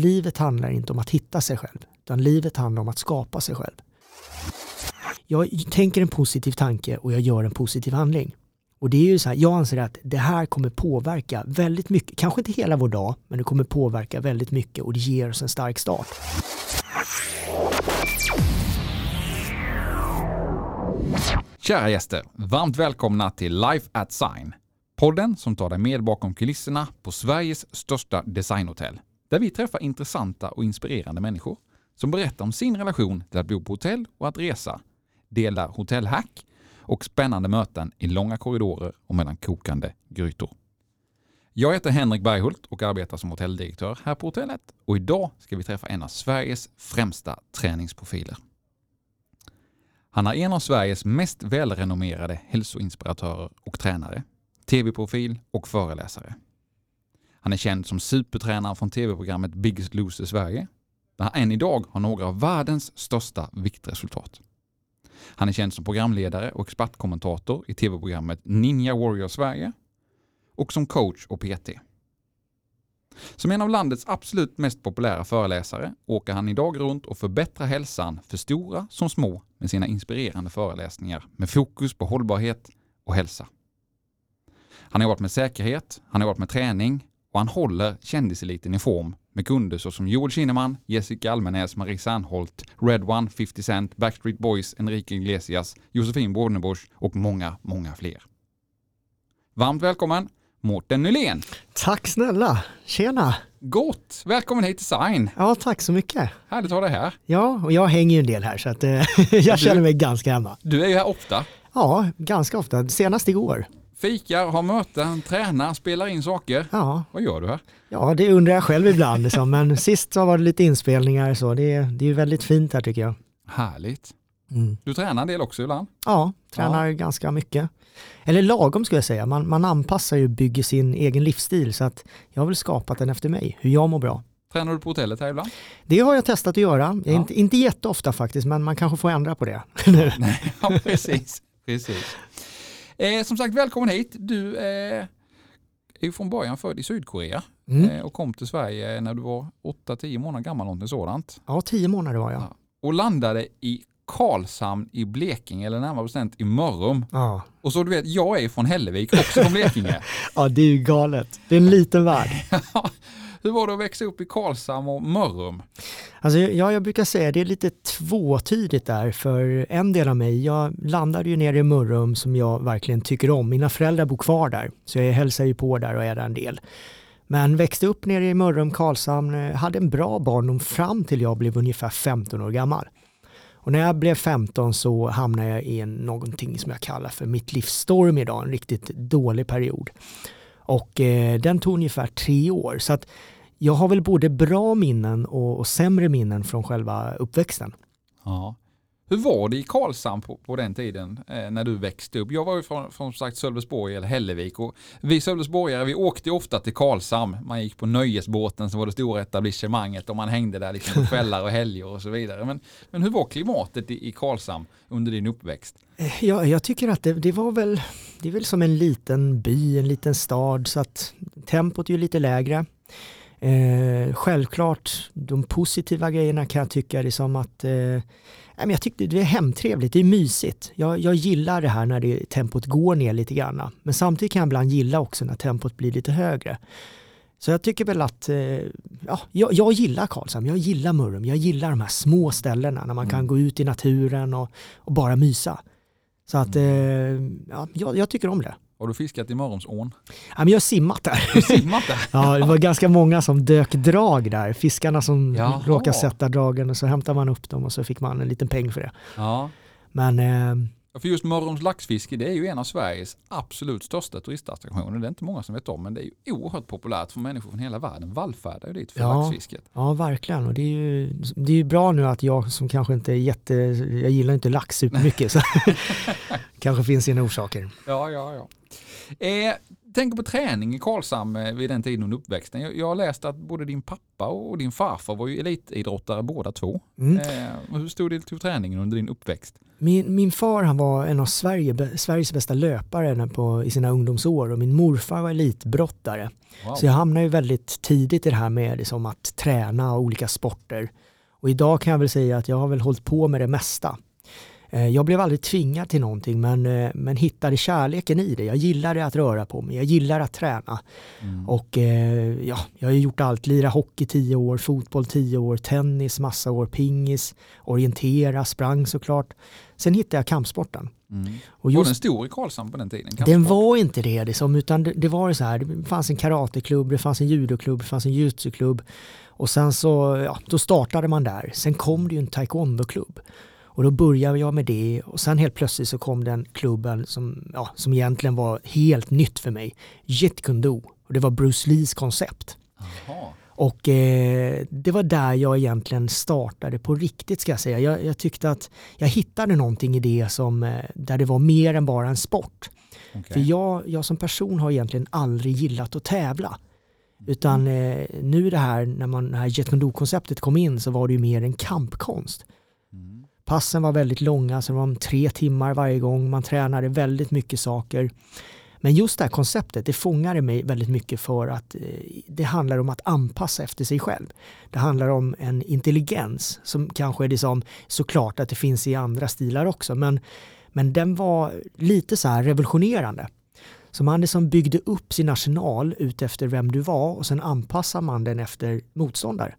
livet handlar inte om att hitta sig själv, utan livet handlar om att skapa sig själv. Jag tänker en positiv tanke och jag gör en positiv handling. Och det är ju så här, jag anser att det här kommer påverka väldigt mycket, kanske inte hela vår dag, men det kommer påverka väldigt mycket och det ger oss en stark start. Kära gäster, varmt välkomna till Life at Sign. Podden som tar dig med bakom kulisserna på Sveriges största designhotell. Där vi träffar intressanta och inspirerande människor som berättar om sin relation till att bo på hotell och att resa, delar hotellhack och spännande möten i långa korridorer och mellan kokande grytor. Jag heter Henrik Berghult och arbetar som hotelldirektör här på hotellet och idag ska vi träffa en av Sveriges främsta träningsprofiler. Han är en av Sveriges mest välrenommerade hälsoinspiratörer och tränare, tv-profil och föreläsare. Han är känd som supertränare från tv-programmet Biggest Loser Sverige, där han än idag har några av världens största viktresultat. Han är känd som programledare och expertkommentator i tv-programmet Ninja Warrior Sverige och som coach och PT. Som en av landets absolut mest populära föreläsare åker han idag runt och förbättrar hälsan för stora som små med sina inspirerande föreläsningar med fokus på hållbarhet och hälsa. Han har jobbat med säkerhet, han har jobbat med träning och han håller kändiseliten i form med kunder såsom Joel Kinnaman, Jessica Almenäs, Marie Serneholt, Red One, 50 Cent, Backstreet Boys, Enrique Iglesias, Josefin Bornebusch och många, många fler. Varmt välkommen Mårten Nylén. Tack snälla, tjena! Gott! Välkommen hit till Sign. Ja, tack så mycket. Härligt att ha dig här. Ja, och jag hänger ju en del här så att eh, jag känner mig ganska hemma. Du är ju här ofta. Ja, ganska ofta. Senast igår. Fikar, har möten, tränar, spelar in saker. Ja, Vad gör du här? ja det undrar jag själv ibland. Liksom. Men sist så var det lite inspelningar så. Det, är- det är väldigt fint här tycker jag. Härligt. Mm. Du tränar en del också ibland. Ja, tränar ganska mycket. Eller lagom skulle jag säga. Man, man anpassar ju och bygger sin egen livsstil så att jag har väl skapat den efter mig, hur jag mår bra. Tränar du på hotellet här ibland? Det har jag testat att göra. Ja. inte, inte jätteofta faktiskt, men man kanske får ändra på det. Nej, ja, precis. precis. Eh, som sagt, välkommen hit. Du eh, är ju från början född i Sydkorea Mm. eh, och kom till Sverige när du var 8-10 månader gammal, någonting sådant. Ja, tio månader var jag. Ja. Och landade i Karlshamn i Blekinge, eller närmare bestämt i Mörrum. Ja. Och så du vet, jag är från Hällevik, också från Blekinge. ja, det är ju galet. Det är en liten värld. Hur var det att växa upp i Karlshamn och Mörrum? Alltså, ja, jag brukar säga det är lite tvåtydigt där, för en del av mig, jag landade ju nere i Mörrum som jag verkligen tycker om. Mina föräldrar bor kvar där, så jag hälsar ju på där och är där en del. Men växte upp nere i Mörrum, Karlshamn, eh, hade en bra barndom fram till jag blev ungefär 15 år gammal. Och när jag blev 15 så hamnade jag i en, någonting som jag kallar för mitt livs storm idag, en riktigt dålig period. Och eh, den tog ungefär tre år. Så att jag har väl både bra minnen och, och sämre minnen från själva uppväxten. Ja. Hur var det i Karlshamn på, på den tiden eh, när du växte upp? Jag var ju från, från sagt Sölvesborg eller Hällevik och vi Sölvesborgare vi åkte ofta till Karlshamn. Man gick på nöjesbåten som var det stora etablissemanget och man hängde där liksom på kvällar och helger och så vidare. Men, men hur var klimatet i, i Karlshamn under din uppväxt? Eh, jag, jag tycker att det, det var väl, det är väl som en liten by, en liten stad, så att tempot är ju lite lägre. Eh, självklart, de positiva grejerna kan jag tycka är som att eh, men jag tyckte det är hemtrevligt, det är mysigt. Jag, jag gillar det här när det, tempot går ner lite grann. Men samtidigt kan jag ibland gilla också när tempot blir lite högre. Så jag tycker väl att, eh, ja, jag, jag gillar Karlshamn, jag gillar Mörrum, jag gillar de här små ställena när man kan Mm. gå ut i naturen och, och bara mysa. Så att, eh, ja, jag, jag tycker om det. Har du fiskat i Mörrumsån? Ja, men jag har simmat där. Du simmat där? Ja, det var ganska många som dök drag där. Fiskarna som Jaha. råkade sätta dragen och så hämtade man upp dem och så fick man en liten peng för det. Ja. Men eh, För just Mörrums laxfiske det är ju en av Sveriges absolut största turistattraktioner. Det är inte många som vet om men det är ju oerhört populärt för människor från hela världen. Vallfärdar ju dit för Ja. laxfisket. ja, verkligen. Och det är ju det är ju bra nu att jag som kanske inte är jätte, jag gillar inte lax supermycket så kanske finns sina orsaker. Ja, ja, ja. Eh, tänker på träning i Karlshamn eh, vid den tiden under uppväxten. Jag, jag har läst att både din pappa och din farfar var ju elitidrottare båda två. Mm. Eh, hur stod det till träningen under din uppväxt? Min, min far han var en av Sverige, Sveriges bästa löpare på, i sina ungdomsår och min morfar var elitbrottare. Wow. Så jag hamnade ju väldigt tidigt i det här med liksom att träna olika sporter. Och idag kan jag väl säga att jag har väl hållit på med det mesta. Eh, jag blev aldrig tvingad till någonting men, eh, men hittade kärleken i det. Jag gillade att röra på mig, jag gillar att träna. Mm. Och eh, ja, jag har gjort allt, lira hockey tio år, fotboll tio år, tennis massa år, pingis, orientera, sprang såklart. Sen hittade jag kampsporten. Mm. Och just, var den stor i Karlshamn på den tiden? Den var inte det, liksom, utan det, det, var så här, det fanns en karateklubb, det fanns en judoklubb, det fanns en jujutsu-klubb. Och sen så, ja, då startade man där. Sen kom det ju en taekwondo-klubb. Och då började jag med det och sen helt plötsligt så kom den klubben som, ja, som egentligen var helt nytt för mig. Jeet Kune Do. Och det var Bruce Lees koncept. Aha. Och eh, det var där jag egentligen startade på riktigt ska jag säga. Jag, jag, tyckte att jag hittade någonting i det som, eh, där det var mer än bara en sport. Okay. För jag, jag som person har egentligen aldrig gillat att tävla. Utan eh, nu det här, när man, det här Jet konceptet kom in så var det ju mer en kampkonst. Passen var väldigt långa, så det var tre timmar varje gång. Man tränade väldigt mycket saker. Men just det här konceptet, det fångade mig väldigt mycket för att eh, det handlar om att anpassa efter sig själv. Det handlar om en intelligens som kanske är det som såklart att det finns i andra stilar också, men, men den var lite så här revolutionerande. Så man liksom byggde upp sin arsenal utefter vem du var och sen anpassar man den efter motståndare.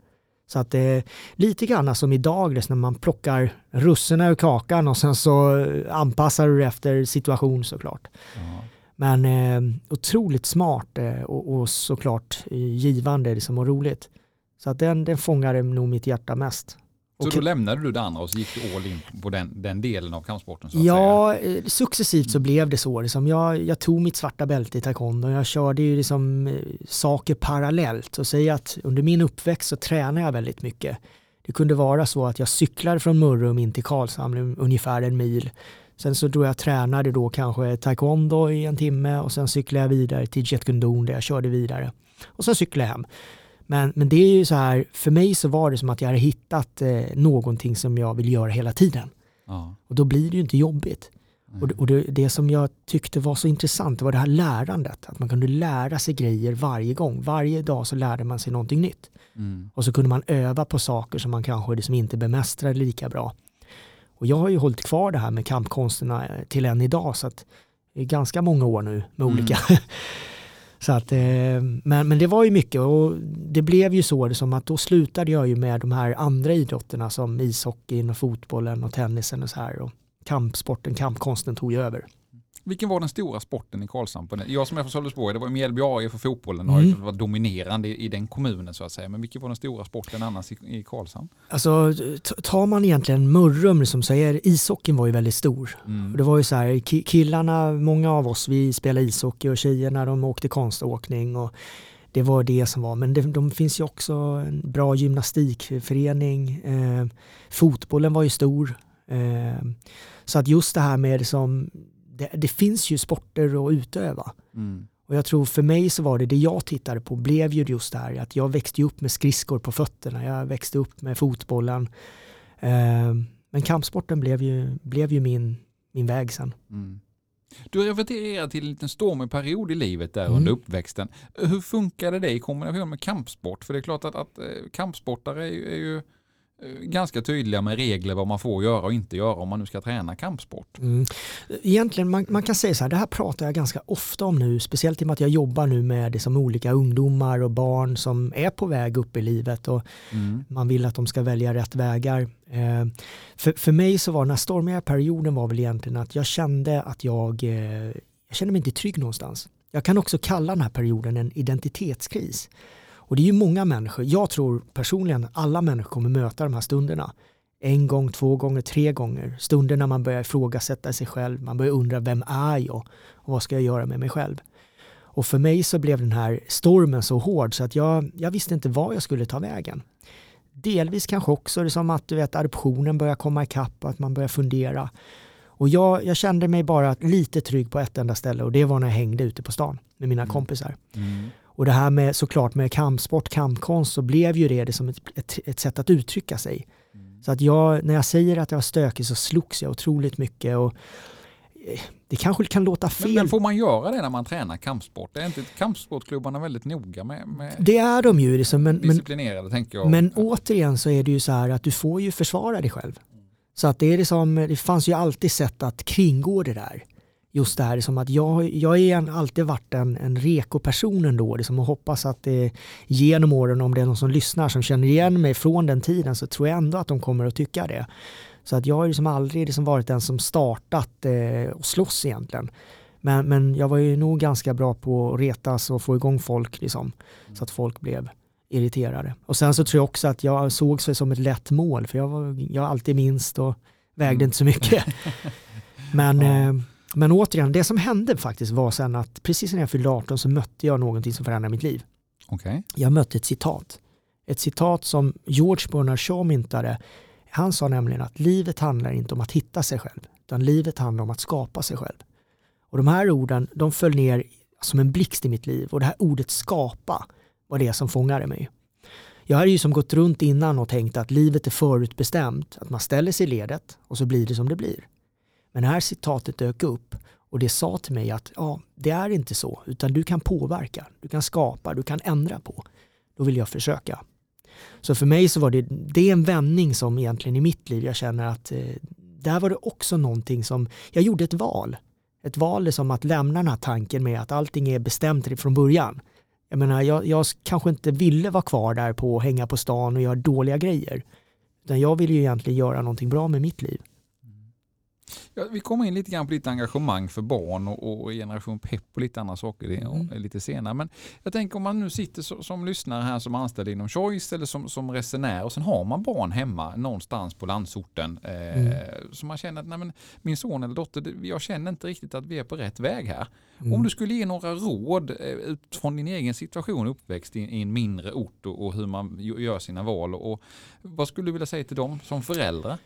Så att det är lite grann som idag när man plockar russinen ur kakan och sen så anpassar du efter situation såklart. Mm. Men eh, otroligt smart eh, och, och, såklart eh, givande liksom, och roligt. Så att den, den fångade nog mitt hjärta mest. Så och, då lämnade du det andra och så gick du all in på den, den delen av kampsporten? Ja, säga. Eh, successivt så blev det så. Liksom jag, jag tog mitt svarta bälte i taekwondo och jag körde ju liksom eh, saker parallellt. Och säga att under min uppväxt så tränade jag väldigt mycket. Det kunde vara så att jag cyklade från Mörrum in till Karlshamn ungefär en mil. Sen så då jag tränade då kanske taekwondo i en timme och sen cyklade jag vidare till Gundon där jag körde vidare. Och sen cyklade jag hem. Men, men det är ju så här, för mig så var det som att jag hade hittat eh, någonting som jag vill göra hela tiden. Ja. Och då blir det ju inte jobbigt. Mm. Och, och det, det, som jag tyckte var så intressant var det här lärandet. Att man kunde lära sig grejer varje gång. Varje dag så lärde man sig någonting nytt. Mm. Och så kunde man öva på saker som man kanske liksom inte bemästrade lika bra. Och jag har ju hållit kvar det här med kampkonsterna eh, till än idag så att det är ganska många år nu med mm. så att, eh, men, men det var ju mycket och det blev ju så som att då slutade jag ju med de här andra idrotterna som ishockeyn och fotbollen och tennisen och så här. Och kampsporten, kampkonsten tog ju över. Vilken var den stora sporten i Karlshamn? Jag som är från Sölvesborg, det var Mjällby AIF för fotbollen och mm. var dominerande i, i, den kommunen så att säga. Men vilken var den stora sporten annars i, i Karlshamn? Alltså tar man egentligen Mörrum som säger, ishockeyn var ju väldigt stor. Mm. Det var ju så här, killarna, många av oss, vi spelade ishockey och tjejerna de åkte konståkning och det var det som var. Men det de finns ju också en bra gymnastikförening. Eh, fotbollen var ju stor. Eh, så att just det här med som det, det, finns ju sporter att utöva. Mm. Och jag tror för mig så var det det jag tittade på blev ju just det här att jag växte upp med skridskor på fötterna. Jag växte upp med fotbollen. Eh, men kampsporten blev ju, blev ju min, min väg sen. Mm. Du refererar till en liten stormig period i livet där mm. under uppväxten. Hur funkade det i kombination med kampsport? För det är klart att, att eh, kampsportare är är ju ganska tydliga med regler vad man får göra och inte göra om man nu ska träna kampsport. Mm. Egentligen, man, man, kan säga så här, det här pratar jag ganska ofta om nu, speciellt i och med att jag jobbar nu med liksom olika ungdomar och barn som är på väg upp i livet och mm. man vill att de ska välja rätt vägar. Eh, för, för mig så var den här stormiga perioden var väl egentligen att jag kände att jag, eh, jag kände mig inte trygg någonstans. Jag kan också kalla den här perioden en identitetskris. Och det är ju många människor, jag tror personligen alla människor kommer möta de här stunderna. En gång, två gånger, tre gånger. Stunder när man börjar ifrågasätta sig själv, man börjar undra vem är jag och vad ska jag göra med mig själv. Och för mig så blev den här stormen så hård så att jag, jag visste inte var jag skulle ta vägen. Delvis kanske också det som att du vet, adoptionen börjar komma ikapp och att man börjar fundera. Och jag, jag kände mig bara lite trygg på ett enda ställe och det var när jag hängde ute på stan med mina mm. kompisar. Mm. Och det här med såklart med kampsport, kampkonst så blev ju det, det som ett, ett, ett sätt att uttrycka sig. Mm. Så att jag, när jag säger att jag var stökig så slogs jag otroligt mycket. Och eh, det kanske kan låta fel. Men, men, får man göra det när man tränar kampsport? Är inte kampsportklubbarna väldigt noga med, med Det är de ju. Liksom, men, disciplinerade tänker jag. Men återigen så är det ju så här att du får ju försvara dig själv. Så att det, är liksom, det fanns ju alltid sätt att kringgå det där just det här som att jag, jag har alltid varit en, en reko-person ändå liksom, och hoppas att det genom åren, om det är någon som lyssnar som känner igen mig från den tiden så tror jag ändå att de kommer att tycka det. Så att jag har liksom aldrig liksom varit den som startat eh, och slåss egentligen. Men, men jag var ju nog ganska bra på att retas och få igång folk liksom, så att folk blev irriterade. Och sen så tror jag också att jag såg sig som ett lätt mål för jag var jag alltid minst och vägde mm. inte så mycket. Men ja. eh, men återigen, det som hände faktiskt var sen att precis när jag fyllde 18 så mötte jag någonting som förändrade mitt liv. Okay. Jag mötte ett citat. Ett citat som George Bernard Shaw myntade. Han sa nämligen att livet handlar inte om att hitta sig själv, utan livet handlar om att skapa sig själv. Och de här orden, de föll ner som en blixt i mitt liv och det här ordet skapa var det som fångade mig. Jag hade ju som gått runt innan och tänkt att livet är förutbestämt, att man ställer sig i ledet och så blir det som det blir. Men det här citatet dök upp och det sa till mig att ja, det är inte så, utan du kan påverka, du kan skapa, du kan ändra på. Då vill jag försöka. Så för mig så var det, det är en vändning som egentligen i mitt liv jag känner att eh, där var det också någonting som, jag gjorde ett val. Ett val är som att lämna den här tanken med att allting är bestämt från början. Jag menar, jag, jag kanske inte ville vara kvar där på att hänga på stan och göra dåliga grejer. Utan jag ville ju egentligen göra någonting bra med mitt liv. Ja, vi kommer in lite grann på ditt engagemang för barn och, och generation pepp och lite andra saker det, mm. lite senare. Men jag tänker om man nu sitter så, som lyssnare här som anställd inom Choice eller som, som resenär och sen har man barn hemma någonstans på landsorten. Eh, mm. Så man känner att nej, men, min son eller dotter, jag känner inte riktigt att vi är på rätt väg här. Mm. Om du skulle ge några råd eh, utifrån din egen situation, uppväxt i, i en mindre ort och, och, hur man gör sina val. Och, och vad skulle du vilja säga till dem som föräldrar?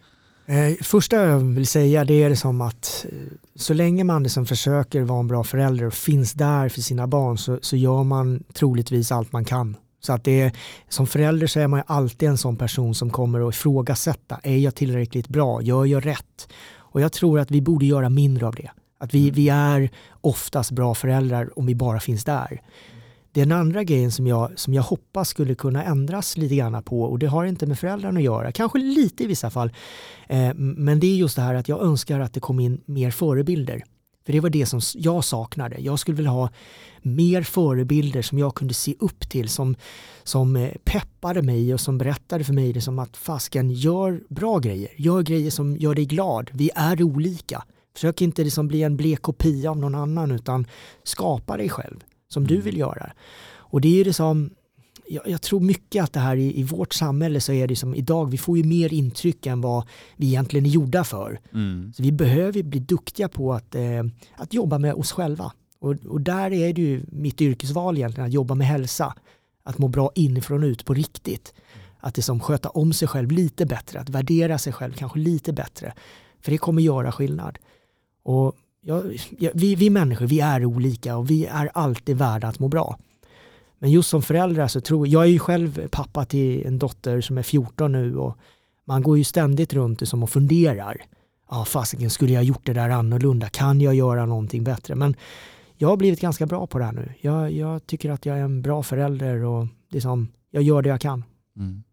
Eh, första jag vill säga det är det som att eh, så länge man liksom försöker vara en bra förälder och finns där för sina barn så, så gör man troligtvis allt man kan. Så att det är, som förälder så är man alltid en sån person som kommer att ifrågasätta. Är jag tillräckligt bra? Gör jag rätt? Och jag tror att vi borde göra mindre av det. Att vi, vi är oftast bra föräldrar om vi bara finns där. Den andra grejen som jag, som jag hoppas skulle kunna ändras lite grann på och det har inte med föräldrarna att göra, kanske lite i vissa fall, eh, men det är just det här att jag önskar att det kom in mer förebilder. För det var det som jag saknade. Jag skulle vilja ha mer förebilder som jag kunde se upp till, som, som eh, peppade mig och som berättade för mig det som att fasken, gör bra grejer, gör grejer som gör dig glad. Vi är olika. Försök inte liksom bli en blek kopia av någon annan utan skapa dig själv som du vill göra. Och det är ju det som, jag, jag, tror mycket att det här i, i, vårt samhälle så är det som idag, vi får ju mer intryck än vad vi egentligen är gjorda för. Mm. Så vi behöver bli duktiga på att, eh, att jobba med oss själva. Och, och, där är det ju mitt yrkesval egentligen, att jobba med hälsa. Att må bra inifrån och ut på riktigt. Att liksom sköta om sig själv lite bättre, att värdera sig själv kanske lite bättre. För det kommer göra skillnad. Och ja, vi, vi människor, vi är olika och vi är alltid värda att må bra. Men just som föräldrar så tror jag, jag är ju själv pappa till en dotter som är 14 nu och man går ju ständigt runt och, som och funderar. Ja, ah, fasiken, skulle jag gjort det där annorlunda? Kan jag göra någonting bättre? Men jag har blivit ganska bra på det här nu. Jag, jag tycker att jag är en bra förälder och liksom, jag gör det jag kan. Mm.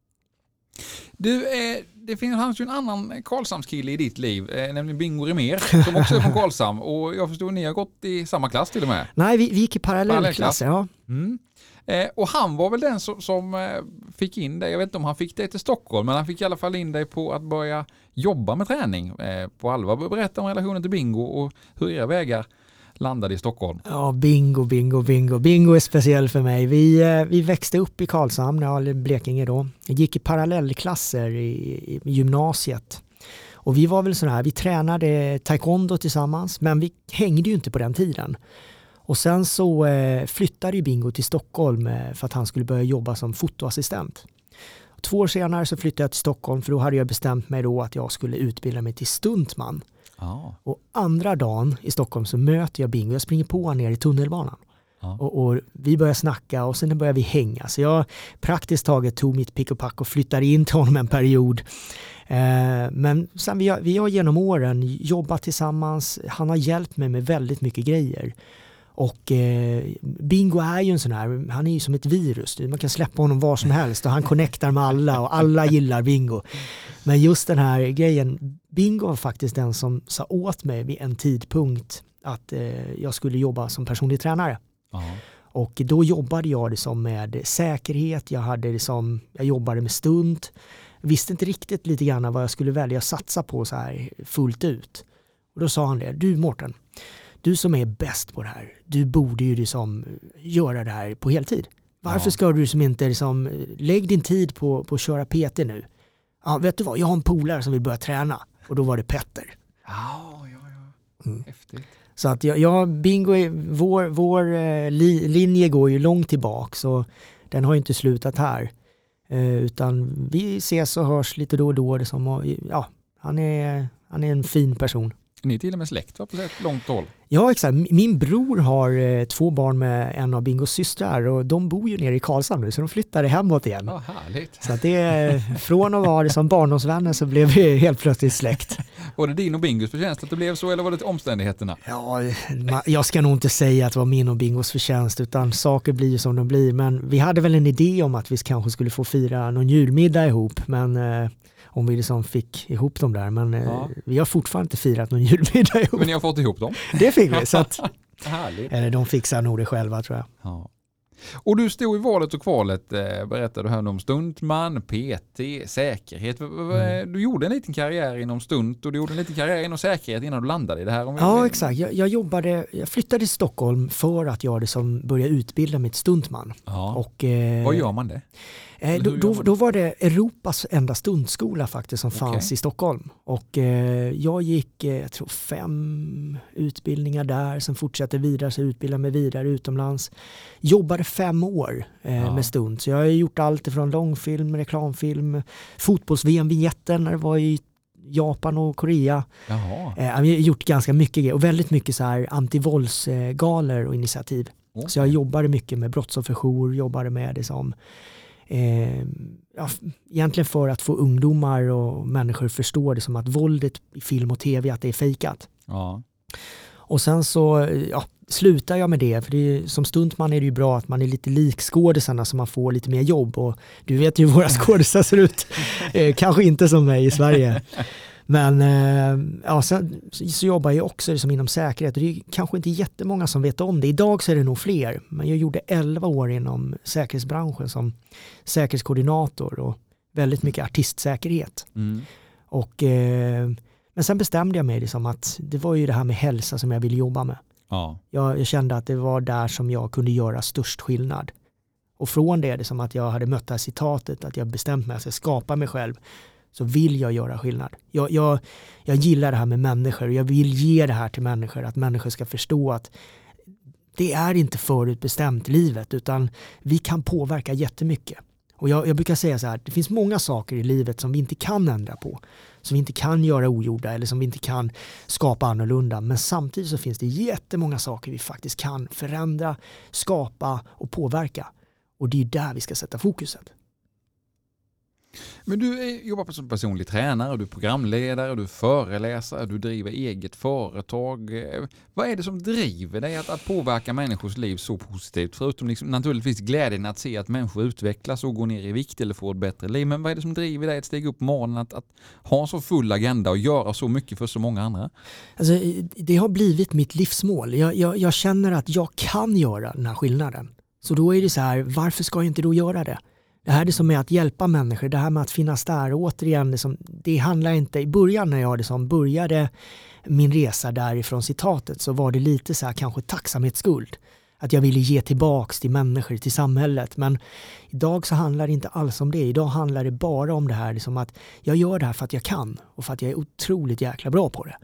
Du, eh, det fanns ju en annan Karlshamnskille i ditt liv, eh, nämligen Bingo Remer, som också är från Karlshamn. Och jag förstår att ni har gått i samma klass till och med? Nej, vi, vi gick i parallellklasser. Ja. Mm. Eh, och han var väl den som, som eh, fick in dig, jag vet inte om han fick dig till Stockholm, men han fick i alla fall in dig på att börja jobba med träning eh, på allvar. Berätta om relationen till Bingo och hur era vägar landade i Stockholm? Ja, bingo, bingo, bingo. Bingo är speciell för mig. Vi, eh, vi växte upp i Karlshamn, eller Blekinge då. Jag gick i parallellklasser i, i gymnasiet. Och vi var väl sådana här, vi tränade taekwondo tillsammans, men vi hängde ju inte på den tiden. Och sen så eh, flyttade ju Bingo till Stockholm eh, för att han skulle börja jobba som fotoassistent. Två år senare så flyttade jag till Stockholm för då hade jag bestämt mig då att jag skulle utbilda mig till stuntman. Ah. Och andra dagen i Stockholm så möter jag Bingo. Jag springer på honom ner i tunnelbanan. Ja. Och, och, vi började snacka och sen började vi hänga. Så jag praktiskt taget tog mitt pick och pack och flyttade in till honom en period. Eh, men sen vi har, vi har genom åren jobbat tillsammans. Han har hjälpt mig med väldigt mycket grejer. Och eh, Bingo är ju en sån här, han är ju som ett virus. Man kan släppa honom var som helst och han connectar med alla och alla gillar Bingo. Men just den här grejen, Bingo var faktiskt den som sa åt mig vid en tidpunkt att eh, jag skulle jobba som personlig tränare. Aha. Och då jobbade jag liksom med säkerhet, jag, hade liksom, jag jobbade med stunt, visste inte riktigt lite grann vad jag skulle välja att satsa på så här fullt ut. Och då sa han det, du Mårten, du som är bäst på det här, du borde ju liksom göra det här på heltid. Varför ja. ska du som inte liksom, lägg din tid på, på att köra PT nu. Ja, vet du vad, jag har en polare som vill börja träna. Och då var det Petter. Ja, ja, ja. Mm. Häftigt. Så att jag, jag bingo, vår, vår eh, li, linje går ju långt tillbaka så den har ju inte slutat här. Eh, utan vi ses och hörs lite då och då. Som, ja, han, är, han är en fin person. Ni är till och med släkt va, på ett långt håll? Ja, exakt. Min bror har eh, två barn med en av Bingos systrar och de bor ju nere i Karlshamn nu så de flyttade hemåt igen. Ja, härligt. Så det är, från att vara som barndomsvänner så blev vi helt plötsligt släkt. Var det din och Bingos förtjänst att det blev så eller var det omständigheterna? Ja, jag ska nog inte säga att det var min och Bingos förtjänst utan saker blir ju som de blir. Men vi hade väl en idé om att vi kanske skulle få fira någon julmiddag ihop men eh, om vi liksom fick ihop dem där. Men eh, ja. vi har fortfarande inte firat någon julmiddag ihop. Men ni har fått ihop dem? Det fick vi. Så att, Eller de fixar nog det själva tror jag. Ja. Och du stod i valet och kvalet, eh, berättade du här om stuntman, PT, säkerhet. Mm. Du gjorde en liten karriär inom stunt och du gjorde en liten karriär inom säkerhet innan du landade i det här. Om ja, exakt. Jag, jag, jobbade, jag flyttade till Stockholm för att jag liksom började utbilda till stuntman. Ja. Och, eh, Vad gör man det? Eh, då, då, då, var det Europas enda stuntskola faktiskt som fanns okay. i Stockholm. Och eh, jag gick, eh, jag tror fem utbildningar där, sen fortsatte vidare, så utbildade mig vidare utomlands. Jobbade fem år eh, ja. med stunt, så jag har gjort allt ifrån långfilm, reklamfilm, fotbolls-VM-vinjetten när det var i Japan och Korea. Jaha. Eh, jag har gjort ganska mycket grejer och väldigt mycket så här antivåldsgalor och initiativ. Okay. Så jag jobbade mycket med brottsofferjour, jobbade med det som eh, ja, egentligen för att få ungdomar och människor att förstå det som att våldet i film och tv att det är fejkat. Ja. Och sen så ja, slutar jag med det, för det är, som stuntman är det ju bra att man är lite lik skådisarna så man får lite mer jobb och du vet ju hur våra skådisar ser ut. Eh, kanske inte som mig i Sverige. Men eh, ja, sen så jobbar jag också liksom inom säkerhet det är kanske inte jättemånga som vet om det. Idag så är det nog fler, men jag gjorde 11 år inom säkerhetsbranschen som säkerhetskoordinator och väldigt mycket artistsäkerhet. Mm. Och, eh, men sen bestämde jag mig liksom att det var ju det här med hälsa som jag ville jobba med. Ja. Jag, jag kände att det var där som jag kunde göra störst skillnad. Och från det, det som att jag hade mött det här citatet, att jag bestämt mig att jag ska skapa mig själv, så vill jag göra skillnad. Jag, jag, jag gillar det här med människor och jag vill ge det här till människor, att människor ska förstå att det är inte förutbestämt livet utan vi kan påverka jättemycket. Och jag, jag brukar säga så här, det finns många saker i livet som vi inte kan ändra på, som vi inte kan göra ogjorda eller som vi inte kan skapa annorlunda. Men samtidigt så finns det jättemånga saker vi faktiskt kan förändra, skapa och påverka. Och det är där vi ska sätta fokuset. Men du eh, jobbar som personlig tränare, du är programledare, du är föreläsare, du driver eget företag. Eh, vad är det som driver dig att, att påverka människors liv så positivt? Förutom liksom, naturligtvis glädjen att se att människor utvecklas och går ner i vikt eller får ett bättre liv. Men vad är det som driver dig att stiga upp på morgonen, att, att ha så full agenda och göra så mycket för så många andra? Alltså, det har blivit mitt livsmål. Jag, jag, jag känner att jag kan göra den här skillnaden. Så då är det så här, varför ska jag inte då göra det? Det här är som med att hjälpa människor, det här med att finnas där. Och återigen, liksom, det handlar inte, i början när jag liksom började min resa därifrån citatet så var det lite så här kanske tacksamhetsskuld. Att jag ville ge tillbaks till människor, till samhället. Men idag så handlar det inte alls om det. Idag handlar det bara om det här liksom att jag gör det här för att jag kan och för att jag är otroligt jäkla bra på det.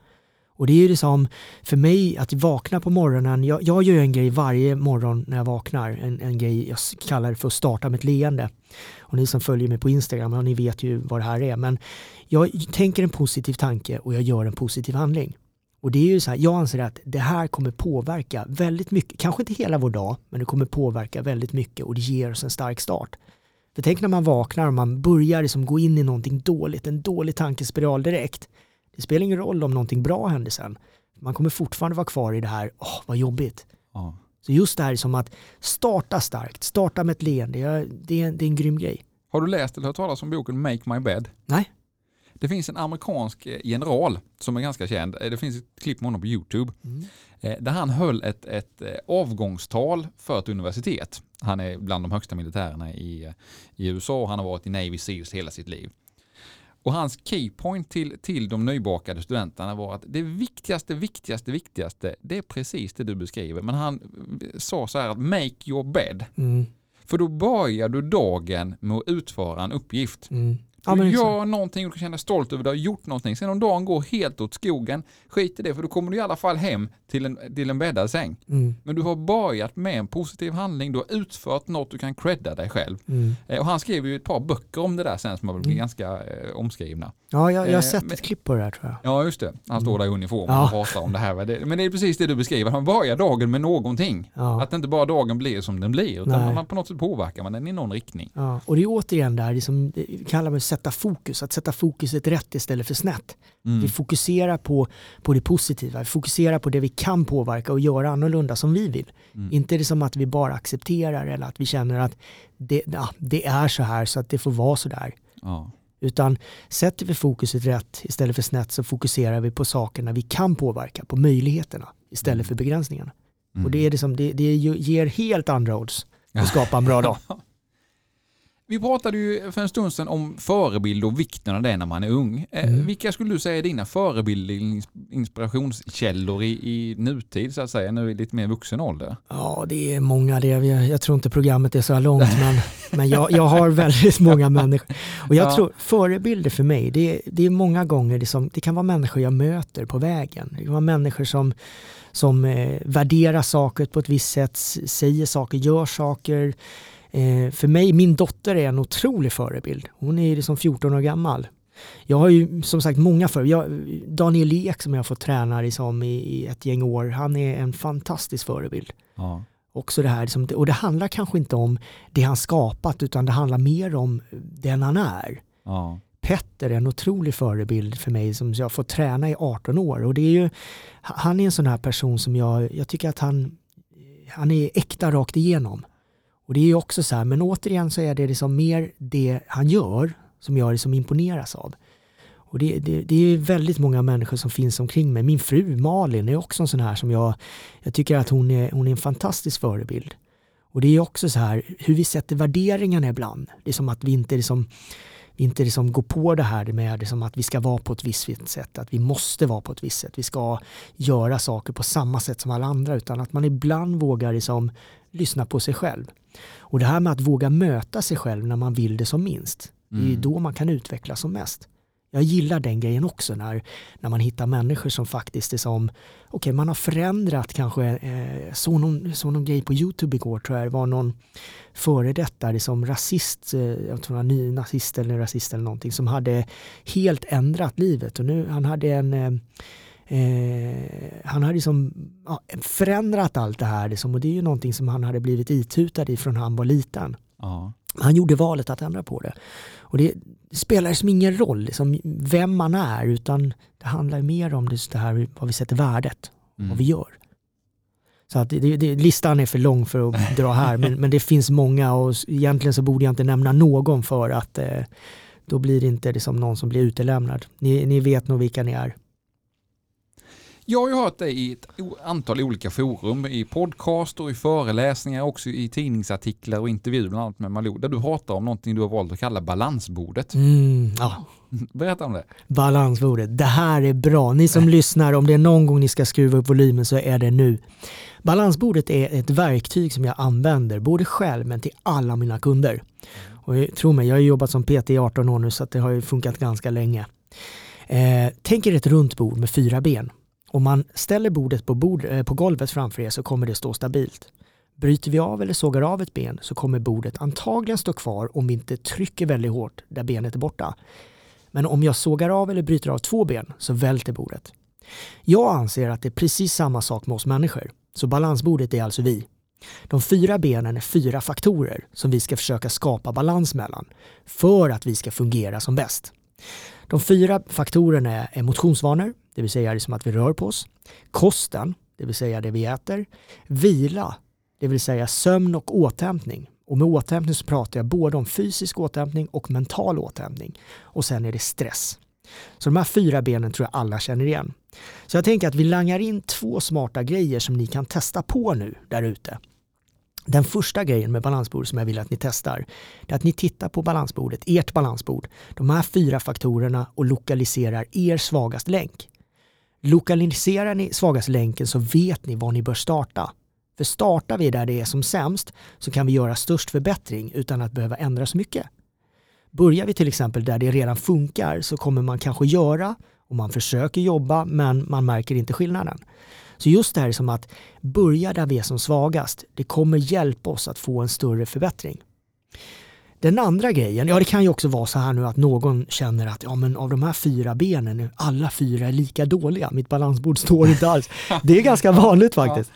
Och det är ju liksom för mig att vakna på morgonen. Jag, jag gör en grej varje morgon när jag vaknar. En, en grej jag kallar för att starta med ett leende. Och ni som följer mig på Instagram, ja, ni vet ju vad det här är. Men jag tänker en positiv tanke och jag gör en positiv handling. Och det är ju så här, jag anser att det här kommer påverka väldigt mycket, kanske inte hela vår dag, men det kommer påverka väldigt mycket och det ger oss en stark start. För tänk när man vaknar och man börjar liksom gå in i någonting dåligt, en dålig tankespiral direkt. Det spelar ingen roll om någonting bra händer sen. Man kommer fortfarande vara kvar i det här, åh vad jobbigt. Ja. Så just det här som att starta starkt, starta med ett leende, det, är, det är en grym grej. Har du läst eller hört talas om boken Make My Bed? Nej? Det finns en amerikansk eh, general som är ganska känd. Eh, Det finns ett klipp med honom på YouTube. Mm. eh, Där han höll ett, ett avgångstal för ett universitet. Han är bland de högsta militärerna i, i USA och han har varit i Navy Seals hela sitt liv. Och hans keypoint till, till de nybakade studenterna var att det viktigaste, viktigaste, viktigaste, det är precis det du beskriver. Men han sa så här att make your bed. Mm. För då börjar du dagen med att utföra en uppgift. Mm. Ja, Du gör någonting och du kan känna stolt över att du har gjort någonting. Sen om dagen går helt åt skogen, skit i det för då kommer du i alla fall hem till en, till en bäddad säng. Mm. Men du har börjat med en positiv handling, du har utfört något du kan credda dig själv. Mm. Eh, Och han skrev ju ett par böcker om det där sen som har blivit Mm. ganska eh, omskrivna. Ja, jag, jag har Eh, sett men- ett klipp på det här tror jag. Ja just det, han står där i uniform och Ja. pratar om det här. Det- Men det är precis det du beskriver, han börjar dagen med någonting. Ja. Att inte bara dagen blir som den blir, utan Nej. man på något sätt påverkar man den i någon riktning. Ja, och det är återigen där, det som det kallar man sätta fokus, att sätta fokuset rätt istället för snett. Mm. Vi fokuserar på, på det positiva, vi fokuserar på det vi kan påverka och göra annorlunda som vi vill. Mm. Inte det som att vi bara accepterar eller att vi känner att det, ja, det är så här så att det får vara så där. Ja. Utan sätter vi fokuset rätt istället för snett så fokuserar vi på sakerna vi kan påverka, på möjligheterna istället för begränsningarna. Mm. Och det, är det, som, det, det ger helt andra odds att skapa en bra dag. Vi pratade ju för en stund sedan om förebild och vikten av det när man är ung. Eh, Mm. Vilka skulle du säga är dina förebilder, ins- inspirationskällor i, i nutid så att säga, nu i lite mer vuxen ålder? Ja, det är många det. Jag, jag tror inte programmet är så här långt, men, men jag, jag har väldigt många människor. Och jag Ja. tror förebilder för mig, det, är- det är många gånger, det, som, det kan vara människor jag möter på vägen. Det kan vara människor som, som eh, värderar saker på ett visst sätt, säger saker, gör saker. Eh, för mig, min dotter är en otrolig förebild. Hon är liksom 14 år gammal. Jag har ju som sagt många för jag, Daniel Ek som jag har fått träna liksom i, i ett gäng år, han är en fantastisk förebild Ja. också det här, liksom, och det handlar kanske inte om det han skapat utan det handlar mer om den han är. Ja. Petter är en otrolig förebild för mig som jag har fått träna i 18 år och det är ju, han är en sån här person som jag, jag tycker att han, han är äkta rakt igenom. Och det är ju också så här, men återigen så är det liksom mer det han gör som jag liksom imponeras av. Och det, det, det är väldigt många människor som finns omkring mig. Min fru Malin är också en sån här som jag, jag tycker att hon är, hon är en fantastisk förebild. Och det är också så här hur vi sätter värderingarna ibland. Det är som att vi inte liksom, vi inte liksom går på det här med liksom att vi ska vara på ett visst sätt, att vi måste vara på ett visst sätt. Vi ska göra saker på samma sätt som alla andra utan att man ibland vågar liksom lyssna på sig själv. Och det här med att våga möta sig själv när man vill det som minst, det är ju Mm. då man kan utvecklas som mest. Jag gillar den grejen också när, när man hittar människor som faktiskt är som, okej man har förändrat kanske, eh, så, någon, så någon grej på YouTube igår tror jag det var någon före detta liksom rasist, eh, jag tror han var ny nazist eller rasist eller någonting som hade helt ändrat livet och nu han hade en eh, Eh, han hade liksom, ja, förändrat allt det här liksom, och det är ju någonting som han hade blivit itutad i från han var liten. Ja. Han gjorde valet att ändra på det. Och det spelar som ingen roll liksom, vem man är utan det handlar mer om just det här vad vi sätter värdet Mm. vad vi gör. Så att det, det, listan är för lång för att dra här men, men det finns många och egentligen så borde jag inte nämna någon för att eh, då blir det inte det som någon som blir utelämnad. Ni, ni vet nog vilka ni är. Jag har ju hört dig i ett antal olika forum, i podcast och i föreläsningar, också i tidningsartiklar och intervjuer bland annat med Malou, där du pratar om någonting du har valt att kalla balansbordet. Mm, ja. Berätta om det. Balansbordet. Det här är bra. Ni som lyssnar, om det är någon gång ni ska skruva upp volymen så är det nu. Balansbordet är ett verktyg som jag använder, både själv men till alla mina kunder. Och jag- tro mig, jag har jobbat som PT i 18 år nu så det har ju funkat ganska länge. Eh, tänk er ett runt bord med fyra ben. Om man ställer bordet på, bord, eh, på golvet framför er så kommer det stå stabilt. Bryter vi av eller sågar av ett ben så kommer bordet antagligen stå kvar om vi inte trycker väldigt hårt där benet är borta. Men om jag sågar av eller bryter av två ben så välter bordet. Jag anser att det är precis samma sak med oss människor. Så balansbordet är alltså vi. De fyra benen är fyra faktorer som vi ska försöka skapa balans mellan för att vi ska fungera som bäst. De fyra faktorerna är motionsvanor, det vill säga det som att vi rör på oss, kosten, det vill säga det vi äter, vila, det vill säga sömn och återhämtning. Och med återhämtning så pratar jag både om fysisk återhämtning och mental återhämtning. Och sen är det stress. Så de här fyra benen tror jag alla känner igen. Så jag tänker att vi langar in två smarta grejer som ni kan testa på nu där ute. Den första grejen med balansbordet som jag vill att ni testar, är att ni tittar på balansbordet, ert balansbord, de här fyra faktorerna och lokaliserar er svagaste länk. Lokaliserar ni svagaste länken så vet ni var ni bör starta. För startar vi där det är som sämst så kan vi göra störst förbättring utan att behöva ändra så mycket. Börjar vi till exempel där det redan funkar så kommer man kanske göra och man försöker jobba men man märker inte skillnaden. Så just det här som att börja där vi är som svagast, det kommer hjälpa oss att få en större förbättring. Den andra grejen, ja det kan ju också vara så här nu att någon känner att ja men av de här fyra benen, alla fyra är lika dåliga, mitt balansbord står inte alls. Det är ganska vanligt faktiskt.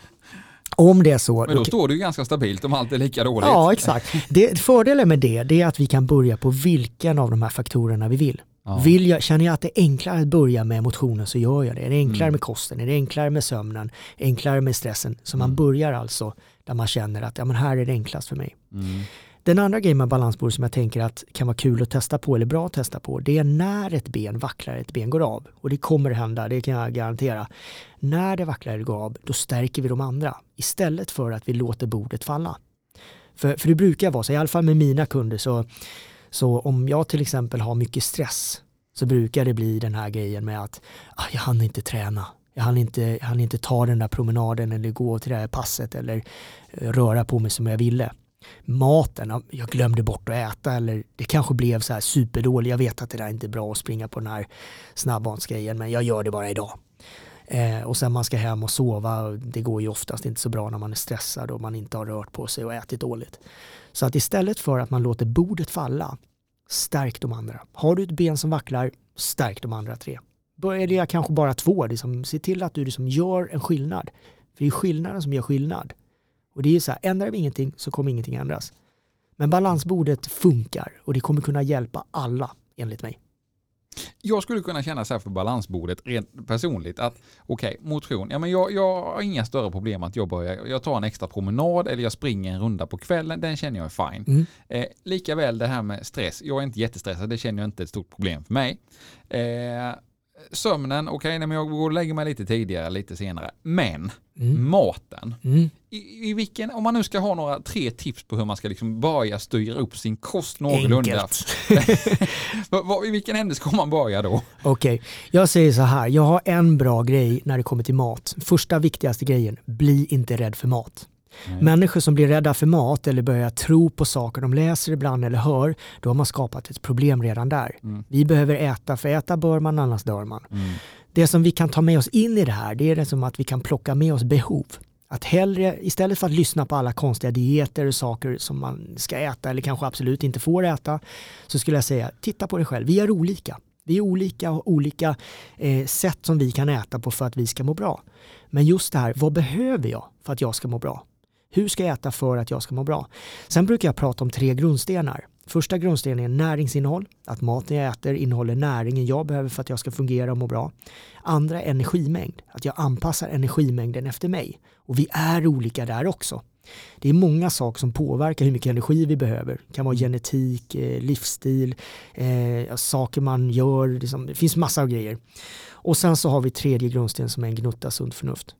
Om det är så. Men då står det ju ganska stabilt om allt är lika dåligt. Ja, exakt. Det, fördelen med det, det är att vi kan börja på vilken av de här faktorerna vi vill. Ja. Vill jag, känner jag att det är enklare att börja med motionen så gör jag det. Är det enklare mm. med kosten? Är det enklare med sömnen? Enklare med stressen? Så man mm. börjar alltså där man känner att ja, men här är det enklast för mig. Mm. Den andra grejen med balansbord som jag tänker att kan vara kul att testa på eller bra att testa på det är när ett ben vacklar, ett ben går av. Och det kommer hända, det kan jag garantera. När det vacklar eller går av, då stärker vi de andra istället för att vi låter bordet falla. För, för det brukar vara så, i alla fall med mina kunder, så, så om jag till exempel har mycket stress så brukar det bli den här grejen med att ah, jag hann inte träna. Jag hann inte, jag hann inte ta den där promenaden eller gå till det här passet eller eh, röra på mig som jag ville maten, jag glömde bort att äta eller det kanske blev så här superdåligt. Jag vet att det där inte är bra att springa på den här snabbmatsgrejen men jag gör det bara idag. Eh, och sen man ska hem och sova, det går ju oftast inte så bra när man är stressad och man inte har rört på sig och ätit dåligt. Så att istället för att man låter bordet falla, stärk de andra. Har du ett ben som vacklar, stärk de andra tre. Börja kanske bara två, liksom, se till att du liksom gör en skillnad. För det är skillnaden som gör skillnad. Och det är så här, ändrar vi ingenting så kommer ingenting ändras. Men balansbordet funkar och det kommer kunna hjälpa alla enligt mig. Jag skulle kunna känna så här för balansbordet rent personligt att okej, okay, motion, ja men jag, jag har inga större problem att jag börjar, jag tar en extra promenad eller jag springer en runda på kvällen, den känner jag är fine. Mm. Eh, Likaväl det här med stress, jag är inte jättestressad, det känner jag inte ett stort problem för mig. Eh, sömnen, okej, okay, jag går och lägger mig lite tidigare, lite senare. Men mm. maten, mm. I, I, vilken, om man nu ska ha några tre tips på hur man ska liksom börja styra upp sin kost någorlunda. I vilken ände ska man börja då? Okej, okay. jag säger så här, jag har en bra grej när det kommer till mat. Första viktigaste grejen, bli inte rädd för mat. Nej. Människor som blir rädda för mat eller börjar tro på saker de läser ibland eller hör, då har man skapat ett problem redan där. Mm. Vi behöver äta, för äta bör man, annars dör man. Mm. Det som vi kan ta med oss in i det här, det är det som att vi kan plocka med oss behov. Att hellre, istället för att lyssna på alla konstiga dieter och saker som man ska äta eller kanske absolut inte får äta, så skulle jag säga, titta på dig själv. Vi är olika. Vi är olika och olika eh, sätt som vi kan äta på för att vi ska må bra. Men just det här, vad behöver jag för att jag ska må bra? Hur ska jag äta för att jag ska må bra? Sen brukar jag prata om tre grundstenar. Första grundstenen är näringsinnehåll, att maten jag äter innehåller näringen jag behöver för att jag ska fungera och må bra. Andra är energimängd, att jag anpassar energimängden efter mig. Och vi är olika där också. Det är många saker som påverkar hur mycket energi vi behöver. Det kan vara genetik, eh, livsstil, eh, saker man gör. Liksom, det finns massor av grejer. Och sen så har vi tredje grundsten som är en gnutta sunt förnuft.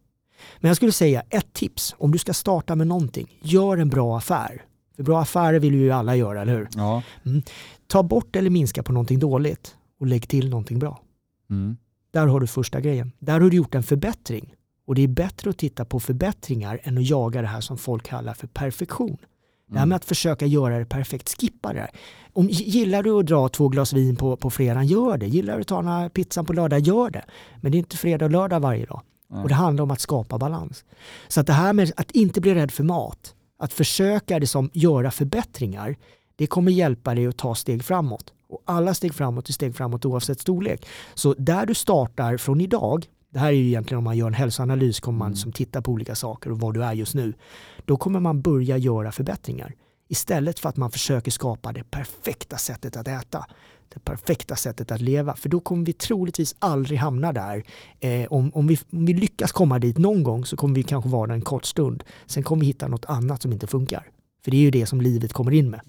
Men jag skulle säga ett tips om du ska starta med någonting. Gör en bra affär. För bra affärer vill ju alla göra, eller hur? Ja. Mm. Ta bort eller minska på någonting dåligt och lägg till någonting bra. Mm. Där har du första grejen. Där har du gjort en förbättring. Och det är bättre att titta på förbättringar än att jaga det här som folk kallar för perfektion. Mm. Det här med att försöka göra det perfekt, skippa det här. Om, gillar du att dra två glas vin på, på fredagen, gör det. Gillar du att ta den här pizzan på lördag, gör det. Men det är inte fredag och lördag varje dag. Och det handlar om att skapa balans. Så att det här med att inte bli rädd för mat, att försöka liksom göra förbättringar, det kommer hjälpa dig att ta steg framåt. Och alla steg framåt är steg framåt oavsett storlek. Så där du startar från idag, det här är ju egentligen om man gör en hälsoanalys, kommer man Mm. som titta på olika saker och var du är just nu. Då kommer man börja göra förbättringar. Istället för att man försöker skapa det perfekta sättet att äta. Det perfekta sättet att leva. För då kommer vi troligtvis aldrig hamna där. Eh, om, om, vi, om vi lyckas komma dit någon gång så kommer vi kanske vara där en kort stund. Sen kommer vi hitta något annat som inte funkar. För det är ju det som livet kommer in med.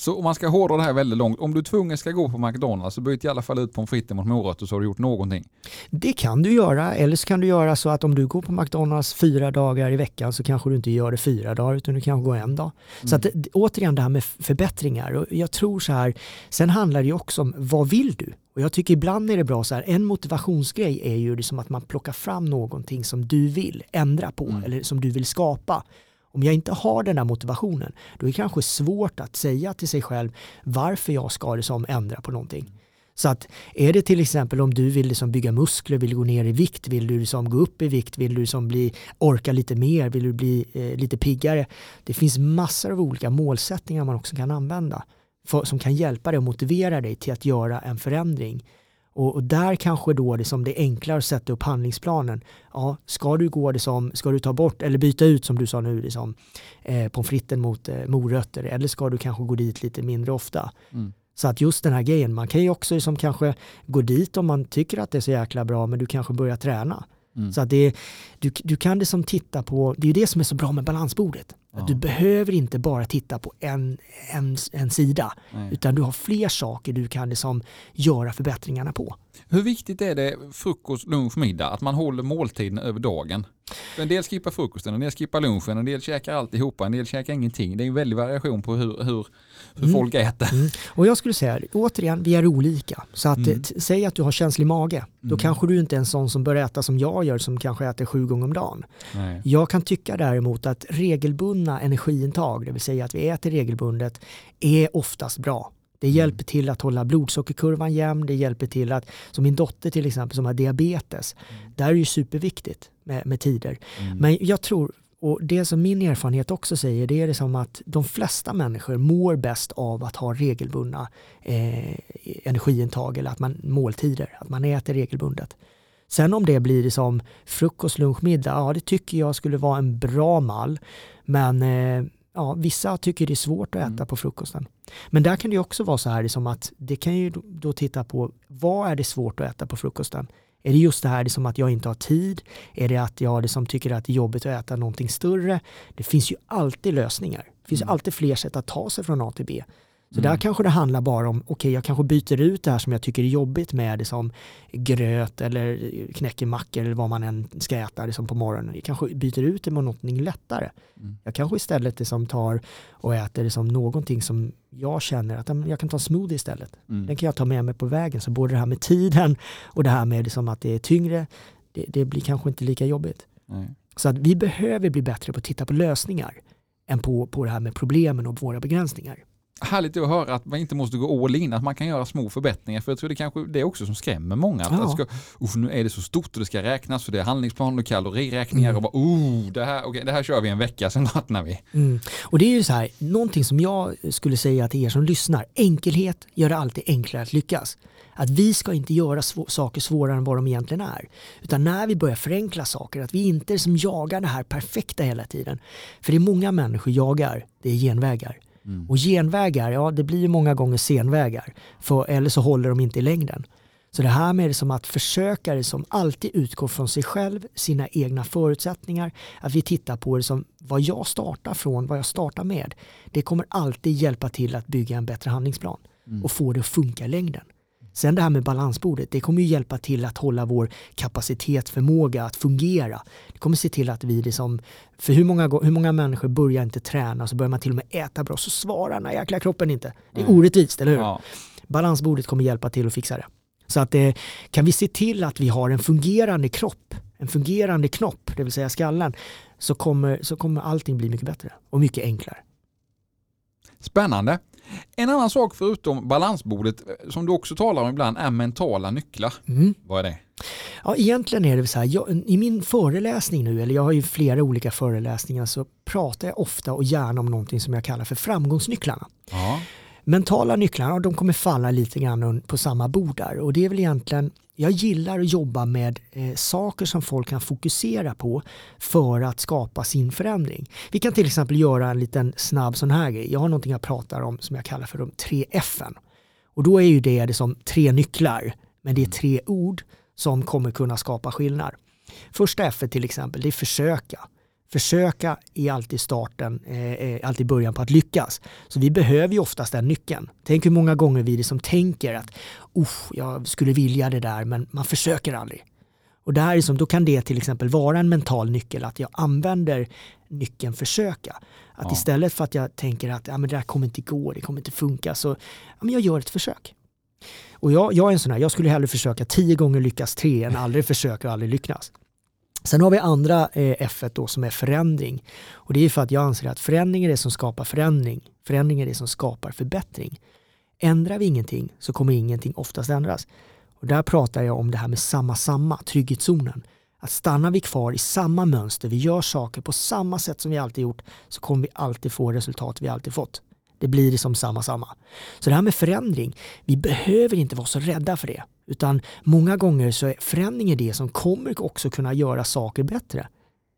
Så om man ska hårdra det här väldigt långt, om du tvungen ska gå på McDonalds så byt i alla fall ut pommes fritesen mot morötter så har du gjort någonting. Det kan du göra, eller så kan du göra så att om du går på McDonalds fyra dagar i veckan så kanske du inte gör det fyra dagar utan du kanske går en dag. Så att, det- återigen det här med förbättringar. Och jag tror så här, sen handlar det ju också om vad vill du? Och jag tycker ibland är det bra så här, en motivationsgrej är ju liksom att man plockar fram någonting som du vill ändra på Mm. eller som du vill skapa. Om jag inte har den där motivationen, då är det kanske svårt att säga till sig själv varför jag ska liksom ändra på någonting. Så att är det till exempel om du vill liksom bygga muskler, vill gå ner i vikt, vill du liksom gå upp i vikt, vill du liksom bli, orka lite mer, vill du bli eh, lite piggare. Det finns massor av olika målsättningar man också kan använda för, som kan hjälpa dig och motivera dig till att göra en förändring. Och, och där kanske då det som det är enklare att sätta upp handlingsplanen. Ja, ska du gå det som, ska du ta bort eller byta ut som du sa nu, liksom, eh, pommes fritesen mot eh, morötter eller ska du kanske gå dit lite mindre ofta. Mm. Så att just den här grejen, man kan ju också liksom kanske gå dit om man tycker att det är så jäkla bra men du kanske börjar träna. Mm. Så att det, du, du kan det som titta på, det är ju det som är så bra med balansbordet. Ja. Du behöver inte bara titta på en, en, en sida Nej. utan du har fler saker du kan liksom göra förbättringarna på. Hur viktigt är det frukost, lunch, middag att man håller måltiden över dagen? För en del skippar frukosten, en del skippar lunchen, en del käkar alltihopa, en del käkar ingenting. Det är en väldig variation på hur, hur, hur Mm. folk äter. Och jag skulle säga, återigen, vi är olika. Så att, Mm. eh, säg att du har känslig mage, då Mm. kanske du inte är en sån som börjar äta som jag gör som kanske äter sju gånger om dagen. Nej. Jag kan tycka däremot att regelbundna energiintag, det vill säga att vi äter regelbundet, är oftast bra. Det Mm. hjälper till att hålla blodsockerkurvan jämn, det hjälper till att, som min dotter till exempel som har diabetes, där är det ju superviktigt med, med tider. Mm. Men jag tror, och det som min erfarenhet också säger, det är det som att de flesta människor mår bäst av att ha regelbundna eh, energiintag eller att man, måltider, att man äter regelbundet. Sen om det blir som frukost, lunch, middag, ja det tycker jag skulle vara en bra mall. Men eh, ja, vissa tycker det är svårt att äta Mm. på frukosten. Men där kan det också vara så här liksom att det kan ju då titta på vad är det svårt att äta på frukosten? Är det just det här som att jag inte har tid? Är det att jag liksom tycker att det är jobbigt att äta någonting större? Det finns ju alltid lösningar. Det finns Mm. alltid fler sätt att ta sig från A till B. Så Mm. där kanske det handlar bara om, okej jag kanske byter ut det här som jag tycker är jobbigt med det som gröt eller knäckemackor eller vad man än ska äta det som på morgonen. Jag kanske byter ut det mot någonting lättare. Mm. Jag kanske istället det som tar och äter det som någonting som jag känner att jag kan ta smoothie istället. Mm. Den kan jag ta med mig på vägen. Så både det här med tiden och det här med liksom att det är tyngre, det, det blir kanske inte lika jobbigt. Nej. Så att vi behöver bli bättre på att titta på lösningar än på, på det här med problemen och våra begränsningar. Härligt att höra att man inte måste gå all in, att man kan göra små förbättringar. För jag tror det kanske det är också som skrämmer många. Att Ja. ska, "Uff, nu är det så stort och det ska räknas och det är handlingsplan och kaloriräkningar Mm. och bara, oh, det här, okej, det här kör vi en vecka, sen vattnar vi. Mm. Och det är ju så här, någonting som jag skulle säga till er som lyssnar, enkelhet gör det alltid enklare att lyckas. Att vi ska inte göra svå- saker svårare än vad de egentligen är. Utan när vi börjar förenkla saker, att vi inte är som jagar det här perfekta hela tiden. För det är många människor jagar, det är genvägar. Mm. Och genvägar, ja det blir ju många gånger senvägar. För, eller så håller de inte i längden. Så det här med det som att försöka det som alltid utgår från sig själv, sina egna förutsättningar. Att vi tittar på det som vad jag startar från, vad jag startar med. Det kommer alltid hjälpa till att bygga en bättre handlingsplan Mm. och få det att funka i längden. Sen det här med balansbordet, det kommer ju hjälpa till att hålla vår kapacitet, förmåga att fungera. Det kommer se till att vi liksom, för hur många, hur många människor börjar inte träna så börjar man till och med äta bra så svarar den här jäkla kroppen inte. Det är Mm. orättvist, eller hur? Ja. Balansbordet kommer hjälpa till att fixa det. Så att eh, kan vi se till att vi har en fungerande kropp, en fungerande knopp, det vill säga skallen, så kommer, så kommer allting bli mycket bättre och mycket enklare. Spännande. En annan sak förutom balansbordet eh, som du också talar om ibland är mentala nycklar. Mm. Vad är det? Ja, egentligen är det så här, jag, i min föreläsning nu, eller jag har ju flera olika föreläsningar, så pratar jag ofta och gärna om någonting som jag kallar för framgångsnycklarna. Ja. Mentala nycklarna de kommer falla lite grann på samma bord där och det är väl egentligen jag gillar att jobba med eh, saker som folk kan fokusera på för att skapa sin förändring. Vi kan till exempel göra en liten snabb sån här grej. Jag har någonting jag pratar om som jag kallar för de tre F. Och då är ju det, det som tre nycklar, men det är tre ord som kommer kunna skapa skillnad. Första F till exempel, det är försöka. Försöka är alltid starten, eh, alltid början på att lyckas. Så vi behöver ju oftast den nyckeln. Tänk hur många gånger vi liksom tänker att jag skulle vilja det där men man försöker aldrig. Och där är som, då kan det till exempel vara en mental nyckel att jag använder nyckeln försöka. Att ja. istället för att jag tänker att ja, men det där kommer inte gå, det kommer inte funka, så ja, men jag gör ett försök. Och jag, jag är en sån här, jag skulle hellre försöka tio gånger lyckas tre än aldrig försöka och aldrig lyckas. Sen har vi andra eh, F då som är förändring. Och det är för att jag anser att förändring är det som skapar förändring. Förändring är det som skapar förbättring. Ändrar vi ingenting så kommer ingenting oftast ändras. Och där pratar jag om det här med samma samma, trygghetszonen. Att stannar vi kvar i samma mönster, vi gör saker på samma sätt som vi alltid gjort, så kommer vi alltid få resultat vi alltid fått. Det blir som samma samma. Så det här med förändring, vi behöver inte vara så rädda för det. Utan många gånger så är förändring det som kommer också kunna göra saker bättre.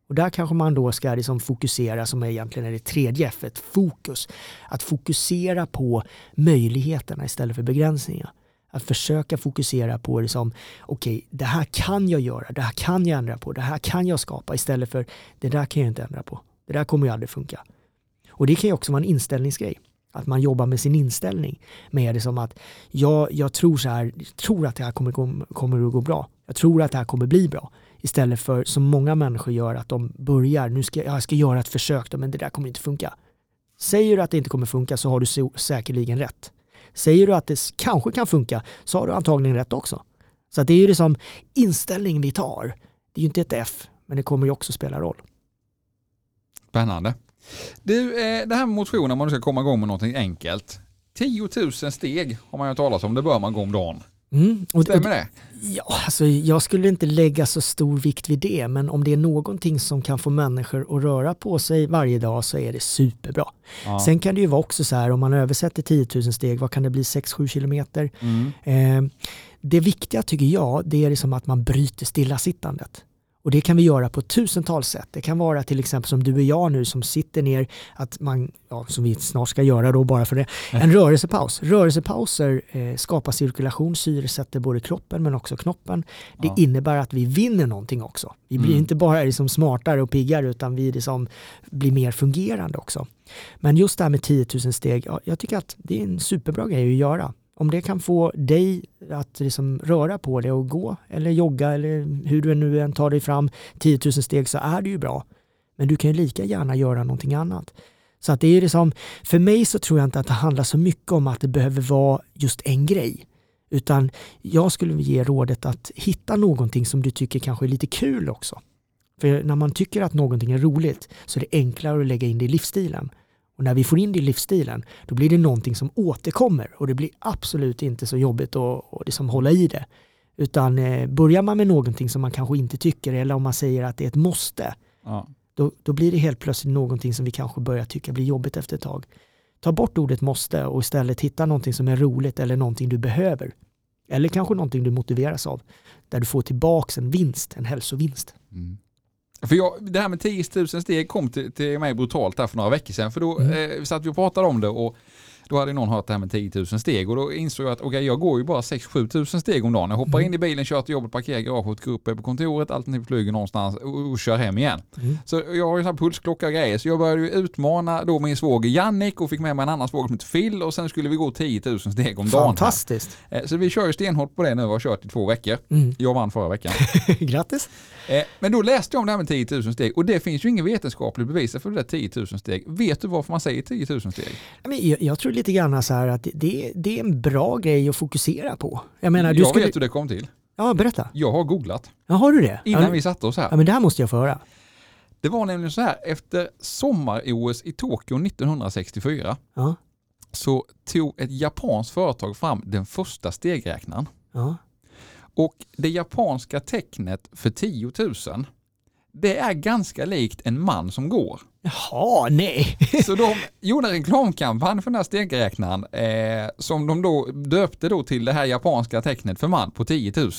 Och där kanske man då ska liksom fokusera, som egentligen är det tredje F, fokus. Att fokusera på möjligheterna istället för begränsningar. Att försöka fokusera på det som, okej, okay, det här kan jag göra, det här kan jag ändra på, det här kan jag skapa istället för, det där kan jag inte ändra på. Det där kommer ju aldrig funka. Och det kan ju också vara en inställningsgrej. Att man jobbar med sin inställning. Med det som att jag, jag tror så här, tror att det här kommer, kommer att gå bra. Jag tror att det här kommer bli bra. Istället för som många människor gör att de börjar, nu ska jag ska göra ett försök då, men det där kommer inte funka. Säger du att det inte kommer funka så har du säkerligen rätt. Säger du att det kanske kan funka så har du antagligen rätt också. Så det är ju liksom inställning vi tar. Det är ju inte ett F, men det kommer ju också spela roll. Spännande. Du, eh, det här med motion, om man ska komma igång med någonting enkelt. 10 000 steg har man ju talat om, det bör man gå om dagen. Mm, och, Stämmer det? Ja, alltså, jag skulle inte lägga så stor vikt vid det, men om det är någonting som kan få människor att röra på sig varje dag så är det superbra. Ja. Sen kan det ju vara också så här, om man översätter 10 000 steg, vad kan det bli, 6-7 kilometer? Mm. Eh, det viktiga tycker jag, det är liksom att man bryter stillasittandet. Och det kan vi göra på tusentals sätt. Det kan vara till exempel som du och jag nu som sitter ner, att man, ja, som vi snart ska göra då bara för det, en rörelsepaus. Rörelsepauser eh, skapar cirkulation, syresätter både kroppen men också knoppen. Det ja. innebär att vi vinner någonting också. Vi blir mm. inte bara liksom smartare och piggare utan vi liksom blir mer fungerande också. Men just det här med 10 000 steg, ja, jag tycker att det är en superbra grej att göra om det kan få dig att liksom röra på dig och gå eller jogga eller hur du nu än tar dig fram 10 000 steg så är det ju bra. Men du kan ju lika gärna göra någonting annat. Så att det är liksom, för mig så tror jag inte att det handlar så mycket om att det behöver vara just en grej. Utan jag skulle ge rådet att hitta någonting som du tycker kanske är lite kul också. För när man tycker att någonting är roligt så är det enklare att lägga in det i livsstilen. Och när vi får in det i livsstilen, då blir det någonting som återkommer och det blir absolut inte så jobbigt att, liksom hålla i det. Utan eh, börjar man med någonting som man kanske inte tycker eller om man säger att det är ett måste, ja. då, då blir det helt plötsligt någonting som vi kanske börjar tycka blir jobbigt efter ett tag. Ta bort ordet måste och istället hitta någonting som är roligt eller någonting du behöver. Eller kanske någonting du motiveras av, där du får tillbaks en vinst, en hälsovinst. Mm. För jag, det här med 10 000 steg kom till, till mig brutalt här för några veckor sedan. För då mm. eh, satt vi och pratade om det och då hade någon hört det här med 10 000 steg och då insåg jag att okay, jag går ju bara 6-7 tusen steg om dagen. Jag hoppar mm. in i bilen, kör till jobbet, parkerar garaget, går upp på kontoret, alternativt flyger någonstans och, och kör hem igen. Mm. Så jag har ju sån pulsklocka och grejer så jag började ju utmana då min svåger Jannik och fick med mig en annan svåger som heter Phil och sen skulle vi gå 10 000 steg om dagen. Fantastiskt. Här. Eh, så vi kör ju stenhårt på det nu och har kört i två veckor. Mm. Jag vann förra veckan. Grattis. Eh, men då läste jag om det här med 10 000 steg och det finns ju ingen vetenskaplig bevis för det där 10 000 steg. Vet du varför man säger 10 000 steg? Jag, jag tror lite grann så här att det, det är en bra grej att fokusera på. Jag, menar, du jag skulle... vet hur det kom till. Ja, berätta. Jag har googlat. Ja, har du det? Innan ja, vi satte oss här. Ja, men det här måste jag få höra. Det var nämligen så här, efter sommar-OS i Tokyo 1964 ja. så tog ett japanskt företag fram den första stegräknaren. Ja. Och det japanska tecknet för 10 000 det är ganska likt en man som går. Jaha, nej. Så de gjorde en reklamkampanj för den här stegräknaren eh, som de då döpte då till det här japanska tecknet för man på 10 000.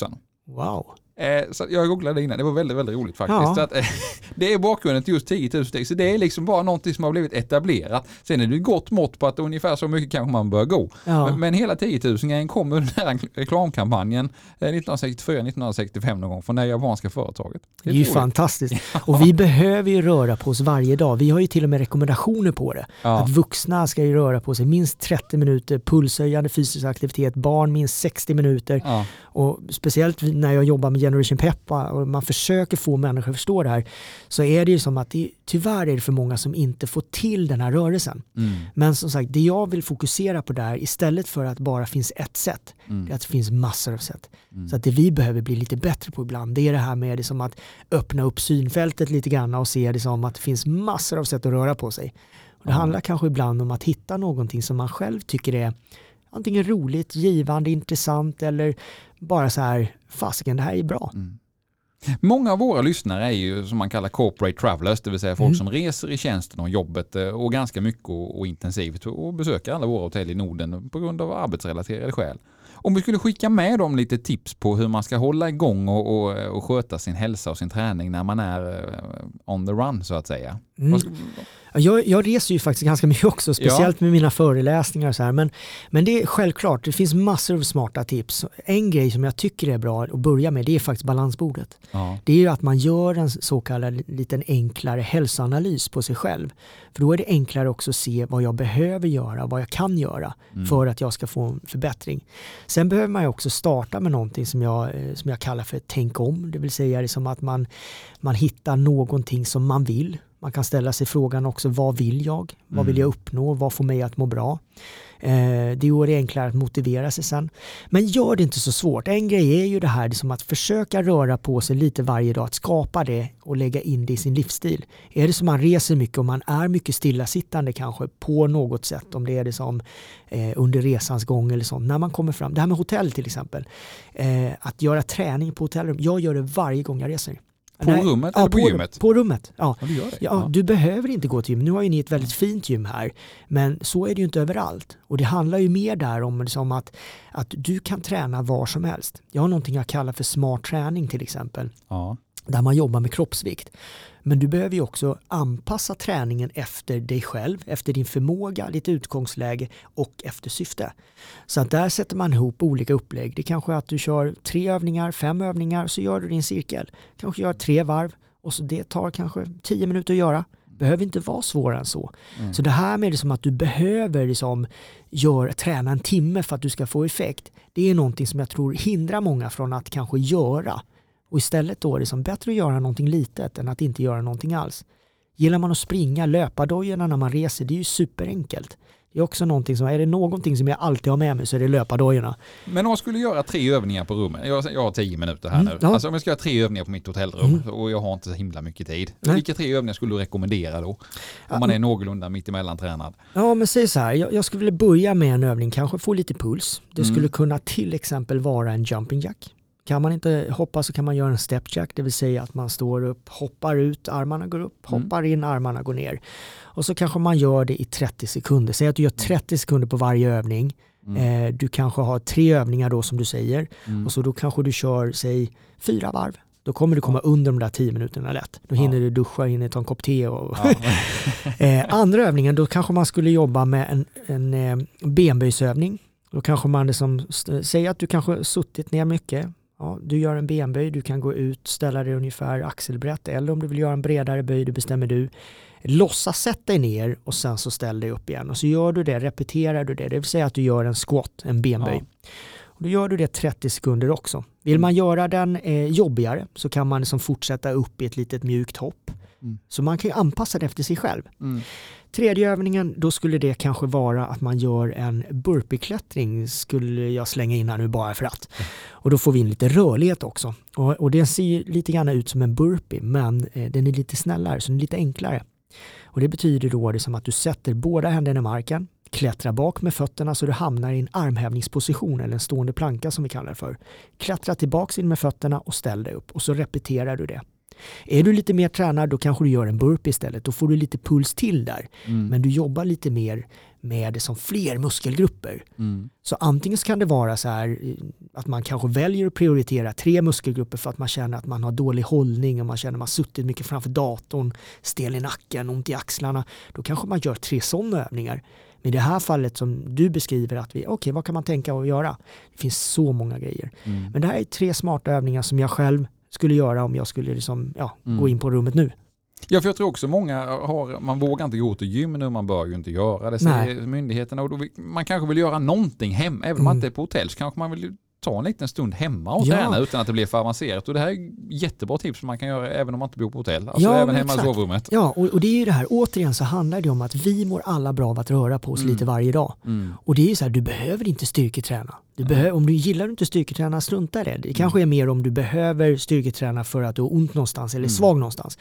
Wow. Eh, så jag googlade innan, det var väldigt, väldigt roligt faktiskt. Ja. Så att, eh, det är bakgrunden till just 10 000 steg, så det är liksom bara någonting som har blivit etablerat. Sen är det ett gott mått på att ungefär så mycket kanske man bör gå. Ja. Men, men hela 10 000 grejen kom under den här reklamkampanjen eh, 1964-1965 någon gång från det japanska företaget. Det är ju otroligt. fantastiskt. Och vi behöver ju röra på oss varje dag. Vi har ju till och med rekommendationer på det. Ja. Att vuxna ska ju röra på sig minst 30 minuter pulshöjande fysisk aktivitet, barn minst 60 minuter. Och speciellt när jag jobbar med Generation Peppa och man försöker få människor att förstå det här så är det ju som att det, tyvärr är det för många som inte får till den här rörelsen. Mm. Men som sagt, det jag vill fokusera på där istället för att bara finns ett sätt, Mm. är att det finns massor av sätt. Mm. Så att det vi behöver bli lite bättre på ibland, det är det här med det som att öppna upp synfältet lite grann och se det som att det finns massor av sätt att röra på sig. Och det handlar kanske ibland om att hitta någonting som man själv tycker är antingen roligt, givande, intressant eller bara så här, fasiken det här är bra. Mm. Många av våra lyssnare är ju som man kallar corporate travelers, det vill säga folk Mm. som reser i tjänsten och jobbet eh, och ganska mycket och, och intensivt och besöker alla våra hotell i Norden på grund av arbetsrelaterade skäl. Om vi skulle skicka med dem lite tips på hur man ska hålla igång och, och, och sköta sin hälsa och sin träning när man är eh, on the run så att säga. Mm. Ja, Jag, jag reser ju faktiskt ganska mycket också, speciellt med mina föreläsningar och så här. Men, men det är självklart, det finns massor av smarta tips. En grej som jag tycker är bra att börja med, det är faktiskt balansbordet. Ja. Det är ju att man gör en så kallad liten enklare hälsoanalys på sig själv. För då är det enklare också att se vad jag behöver göra, vad jag kan göra Mm. för att jag ska få en förbättring. Sen behöver man ju också starta med någonting som jag, eh, som jag kallar för tänk om. Det vill säga liksom att man, man hittar någonting som man vill. Man kan ställa sig frågan också, vad vill jag? Vad vill Mm. jag uppnå? Vad får mig att må bra? Eh, det är enklare att motivera sig sen. Men gör det inte så svårt. En grej är ju det här liksom att försöka röra på sig lite varje dag, att skapa det och lägga in det i sin livsstil. Är det som man reser mycket och man är mycket stillasittande kanske på något sätt, om det är det som eh, under resans gång eller sånt, när man kommer fram. Det här med hotell till exempel, eh, att göra träning på hotellrum. Jag gör det varje gång jag reser. På rummet eller på på gymmet? På rummet, ja. Ja, det? Ja, du behöver inte gå till gym. Nu har ju ni ett väldigt fint gym här. Men så är det ju inte överallt. Och det handlar ju mer där om liksom att, att du kan träna var som helst. Jag har någonting jag kallar för smart träning till exempel. Ja. Där man jobbar med kroppsvikt. Men du behöver ju också anpassa träningen efter dig själv, efter din förmåga, ditt utgångsläge och efter syfte. Så att där sätter man ihop olika upplägg. Det kanske är att du kör tre övningar, fem övningar, så gör du din cirkel. Kanske gör tre varv och så det tar kanske tio minuter att göra. Behöver inte vara svårare än så. Mm. Så det här med det som att du behöver liksom gör, träna en timme för att du ska få effekt. Det är någonting som jag tror hindrar många från att kanske göra. Och istället då är det som bättre att göra någonting litet än att inte göra någonting alls. Gillar man att springa, löpardojorna när man reser, det är ju superenkelt. Det är också någonting som, är det någonting som jag alltid har med mig så är det löpardojorna. Men om jag skulle göra tre övningar på rummet, jag, jag har tio minuter här Mm, nu. ja. Alltså om jag ska göra tre övningar på mitt hotellrum Mm. och jag har inte så himla mycket tid. Nej. Vilka tre övningar skulle du rekommendera då? Om man är någorlunda mittemellan tränad. Ja men säg så här, jag, jag skulle vilja börja med en övning, kanske få lite puls. Det Mm. skulle kunna till exempel vara en jumping jack. Kan man inte hoppa så kan man göra en step jack, det vill säga att man står upp, hoppar ut, armarna går upp, Mm. hoppar in, armarna går ner. Och så kanske man gör det i 30 sekunder. Säg att du gör 30 sekunder på varje övning. Mm. Eh, du kanske har tre övningar då som du säger Mm. och så då kanske du kör, säg fyra varv. Då kommer du komma under de där 10 minuterna lätt. Då hinner Ja. du duscha, hinner ta en kopp te och Ja. Eh, andra övningen, då kanske man skulle jobba med en, en eh, benböjsövning. Då kanske man liksom, säg att du kanske suttit ner mycket. Ja, du gör en benböj, du kan gå ut, ställa dig ungefär axelbrett eller om du vill göra en bredare böj, det bestämmer du. Låtsas sätt dig ner och sen så ställ dig upp igen och så gör du det, repeterar du det, det vill säga att du gör en squat, en benböj. Och då gör du det 30 sekunder också. Vill man göra den eh, jobbigare så kan man liksom fortsätta upp i ett litet mjukt hopp. Mm. Så man kan ju anpassa det efter sig själv. Mm. Tredje övningen, då skulle det kanske vara att man gör en burpeeklättring skulle jag slänga in här nu bara för att. Och då får vi in lite rörlighet också. Och, och den ser lite grann ut som en burpee men eh, den är lite snällare så den är lite enklare. Och det betyder då det som att du sätter båda händerna i marken, klättrar bak med fötterna så du hamnar i en armhävningsposition eller en stående planka som vi kallar det för. Klättra tillbaks in med fötterna och ställ dig upp och så repeterar du det. Är du lite mer tränad då kanske du gör en burpee istället. Då får du lite puls till där. Mm. Men du jobbar lite mer med det som fler muskelgrupper. Mm. Så antingen så kan det vara så här eh, att man kanske väljer att prioritera tre muskelgrupper för att man känner att man har dålig hållning och man känner att man har suttit mycket framför datorn, stel i nacken, ont i axlarna. Då kanske man gör tre sådana övningar. Men i det här fallet som du beskriver att vi, okej okay, vad kan man tänka att göra? Det finns så många grejer. Mm. Men det här är tre smarta övningar som jag själv skulle göra om jag skulle liksom, ja, Mm. gå in på rummet nu. Ja, för jag tror också många har, man vågar inte gå till gym nu, man bör ju inte göra det, säger myndigheterna. Och vill- man kanske vill göra någonting hem, även om man Mm. inte är på hotell, så kanske man vill ta en liten stund hemma och Ja. träna utan att det blir för avancerat. Och det här är jättebra tips som man kan göra även om man inte bor på hotell, alltså Ja, även hemma i exakt. sovrummet. Ja, och, och det är ju det här, återigen så handlar det om att vi mår alla bra av att röra på oss Mm. lite varje dag. Mm. Och det är ju så här, du behöver inte styrketräna. Du Nej. behö- om du gillar inte styrketräna, strunta i det. Det kanske är mer om du behöver styrketräna för att du har ont någonstans eller är Mm. svag någonstans.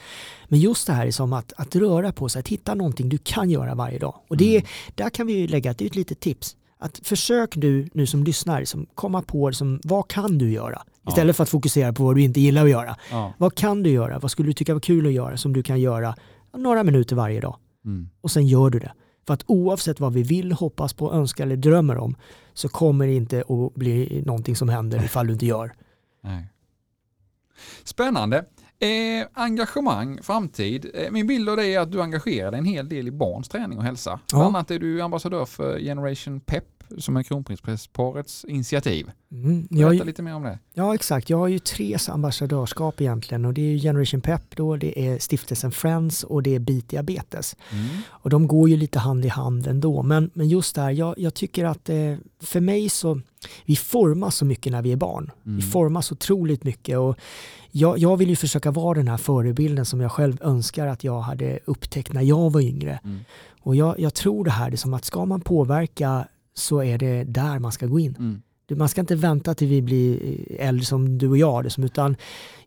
Men just det här är som att, att röra på sig, att hitta någonting du kan göra varje dag. Och det Mm. där kan vi ju lägga, det är ett litet tips. Att försök du nu som lyssnar, som komma på som, vad kan du göra? Ja. Istället för att fokusera på vad du inte gillar att göra. Ja. Vad kan du göra? Vad skulle du tycka var kul att göra som du kan göra några minuter varje dag? Mm. och sen gör du det. För att oavsett vad vi vill, hoppas på, önskar eller drömmer om så kommer det inte att bli någonting som händer ifall du inte gör. Nej. Spännande. Eh, engagemang, framtid. Eh, min bild av dig är att du engagerar dig en hel del i barns träning och hälsa. Bland Ja. annat är du ambassadör för Generation Pep som är kronprinsparets initiativ. Mm. Berätta Jag, lite mer om det. ja exakt, jag har ju tre ambassadörskap egentligen och det är ju Generation Pep då, det är stiftelsen Friends och det är Beat Diabetes. Mm. Och de går ju lite hand i hand ändå. Men, men just där, jag, jag tycker att eh, för mig så, vi formas så mycket när vi är barn. Mm. Vi formas otroligt mycket och jag, jag vill ju försöka vara den här förebilden som jag själv önskar att jag hade upptäckt när jag var yngre. Mm. Och jag, jag tror det här, det är som att ska man påverka så är det där man ska gå in. Mm. Man ska inte vänta till vi blir äldre som du och jag, liksom, utan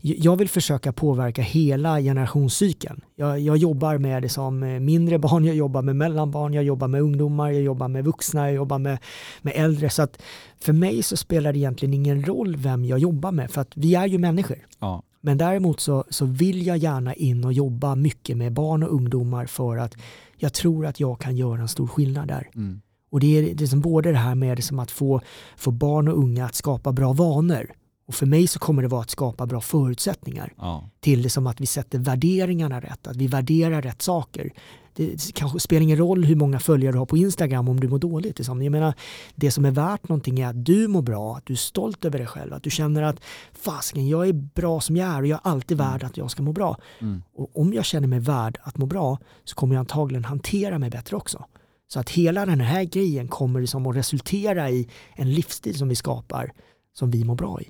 jag vill försöka påverka hela generationscykeln. Jag, jag jobbar med det som eh, mindre barn, jag jobbar med mellanbarn, jag jobbar med ungdomar, jag jobbar med vuxna, jag jobbar med, med äldre. Så att för mig så spelar det egentligen ingen roll vem jag jobbar med, för att vi är ju människor. Ja. Men däremot så, så vill jag gärna in och jobba mycket med barn och ungdomar för att jag tror att jag kan göra en stor skillnad där. Mm. Och det är, det är som både det här med som att få, få barn och unga att skapa bra vanor. Och för mig så kommer det vara att skapa bra förutsättningar Ja. till det som att vi sätter värderingarna rätt, att vi värderar rätt saker. Det kanske spelar ingen roll hur många följare du har på Instagram om du mår dåligt. Liksom. Jag menar, det som är värt någonting är att du mår bra, att du är stolt över dig själv, att du känner att fasken, jag är bra som jag är och jag är alltid värd att jag ska må bra. Mm. Och om jag känner mig värd att må bra så kommer jag antagligen hantera mig bättre också. Så att hela den här grejen kommer liksom att resultera i en livsstil som vi skapar som vi mår bra i.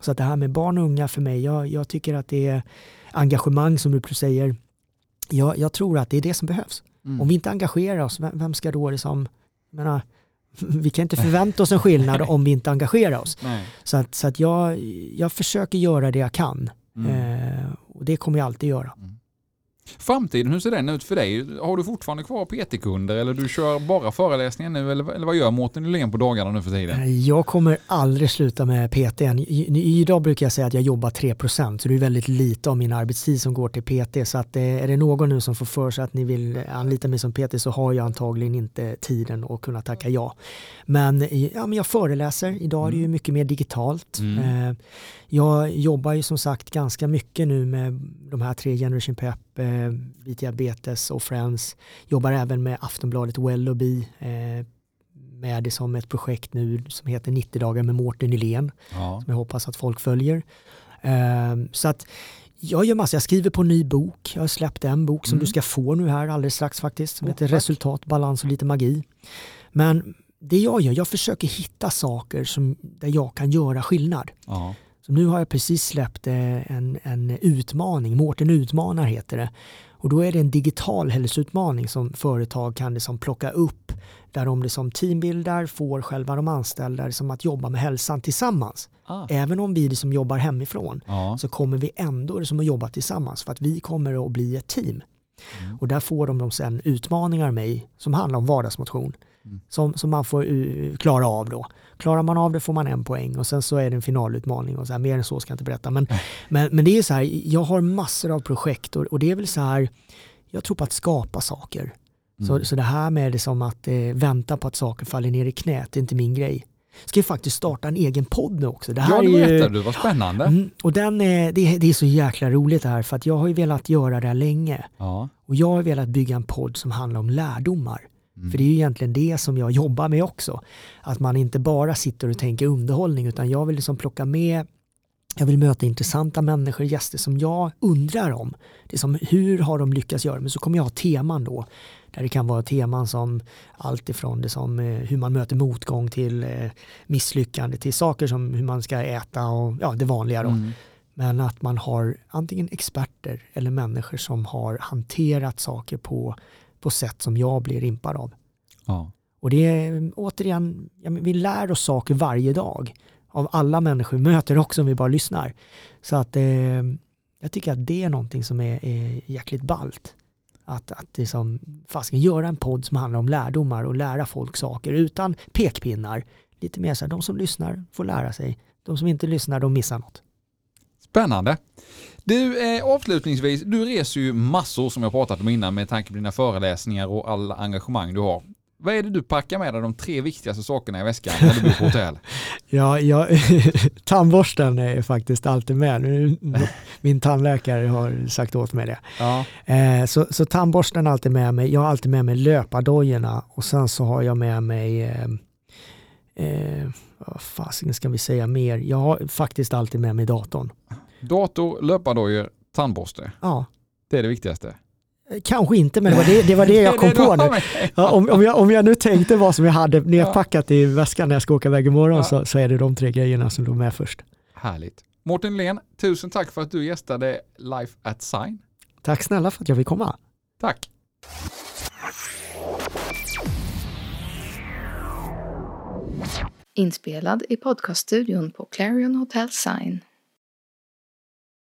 Så att det här med barn och unga för mig, jag, jag tycker att det är engagemang som du säger. Jag, jag tror att det är det som behövs. Mm. Om vi inte engagerar oss, vem, vem ska då liksom, jag menar, vi kan inte förvänta oss en skillnad om vi inte engagerar oss. Nej. Så att, så att jag, jag försöker göra det jag kan. Mm. Eh, och det kommer jag alltid göra. Framtiden, hur ser den ut för dig? Har du fortfarande kvar PT-kunder eller du kör bara föreläsningar nu eller, eller vad gör Mårten Nylén på dagarna nu för tiden? Jag kommer aldrig sluta med PT. I- i- Idag brukar jag säga att jag jobbar 3% så det är väldigt lite av min arbetstid som går till PT. Så att eh, är det någon nu som får för sig att ni vill anlita mig som PT så har jag antagligen inte tiden att kunna tacka ja. Men, eh, ja, men jag föreläser. Idag är det ju mycket mer digitalt. Mm. Eh, Jag jobbar ju som sagt ganska mycket nu med de här tre Generation Pep, eh, Beat Diabetes och Friends. Jobbar även med Aftonbladet Welloby eh, med det som ett projekt nu som heter 90 dagar med Mårten Nylén Ja. som jag hoppas att folk följer. Eh, Så att jag gör massor, jag skriver på en ny bok. Jag har släppt en bok som Mm. du ska få nu här alldeles strax faktiskt. Som Åh, heter tack. Resultat, balans och lite magi. Men det jag gör, jag försöker hitta saker som, där jag kan göra skillnad. Ja. Så nu har jag precis släppt eh, en, en utmaning, Mårten utmanar heter det. Och då är det en digital hälsoutmaning som företag kan liksom plocka upp där de liksom teambildar får själva de anställda som att jobba med hälsan tillsammans. Ah. Även om vi som jobbar hemifrån Ja. så kommer vi ändå som att jobba tillsammans för att vi kommer att bli ett team. Mm. Och där får de, de sen utmaningar av mig som handlar om vardagsmotion Mm. som, som man får uh, klara av då. Klarar man av det får man en poäng och sen så är det en finalutmaning och så här, mer än så ska jag inte berätta. Men, men, men det är så här, jag har massor av projekt och, och det är väl så här, jag tror på att skapa saker. Så, Mm. så det här med det som att eh, vänta på att saker faller ner i knät, det är inte min grej. Ska ju faktiskt starta en egen podd nu också. Det här Ja, det ju, berättade du. Vad spännande. Mm, och den är, det, är- det är så jäkla roligt det här för att jag har ju velat göra det här länge. Ja. Och jag har velat bygga en podd som handlar om lärdomar. Mm. För det är ju egentligen det som jag jobbar med också. Att man inte bara sitter och tänker underhållning utan jag vill liksom plocka med jag vill möta intressanta människor, gäster som jag undrar om. Det är som hur har de lyckats göra? Men så kommer jag ha teman då. Där det kan vara teman som allt ifrån det som eh, hur man möter motgång till eh, misslyckande till saker som hur man ska äta och ja, det vanliga då. Mm. Men att man har antingen experter eller människor som har hanterat saker på, på sätt som jag blir impad av. Ja. Och det är återigen, ja, men vi lär oss saker varje dag av alla människor vi möter också om vi bara lyssnar. Så att eh, jag tycker att det är någonting som är, är jäkligt ballt. Att, att det som, fasken göra en podd som handlar om lärdomar och lära folk saker utan pekpinnar. Lite mer så här, de som lyssnar får lära sig. De som inte lyssnar, de missar något. Spännande. Du, eh, avslutningsvis, du reser ju massor som jag pratat om innan med tanke på dina föreläsningar och alla engagemang du har. Vad är det du packar med dig de tre viktigaste sakerna i väskan när du bor på hotell? Ja, jag, tandborsten är faktiskt alltid med. Min tandläkare har sagt åt mig det. Ja. Eh, så, så tandborsten är alltid med mig. Jag har alltid med mig löpardojorna och sen så har jag med mig eh, eh, vad fasiken ska vi säga mer? Jag har faktiskt alltid med mig datorn. Dator, löpardojor, tandborste. Ja, Det är det viktigaste. eh, kanske inte men det var det, det, var det jag kom Det på nu. Ja, om, om, jag, om jag nu tänkte vad som jag hade nedpackat i väskan när jag ska åka iväg imorgon Ja. så, så är det de tre grejerna som låg med först. Härligt. Mårten Len, tusen tack för att du gästade Life at Sign. Tack snälla för att jag fick komma. Tack. Inspelad i podcaststudion på Clarion Hotel Sign.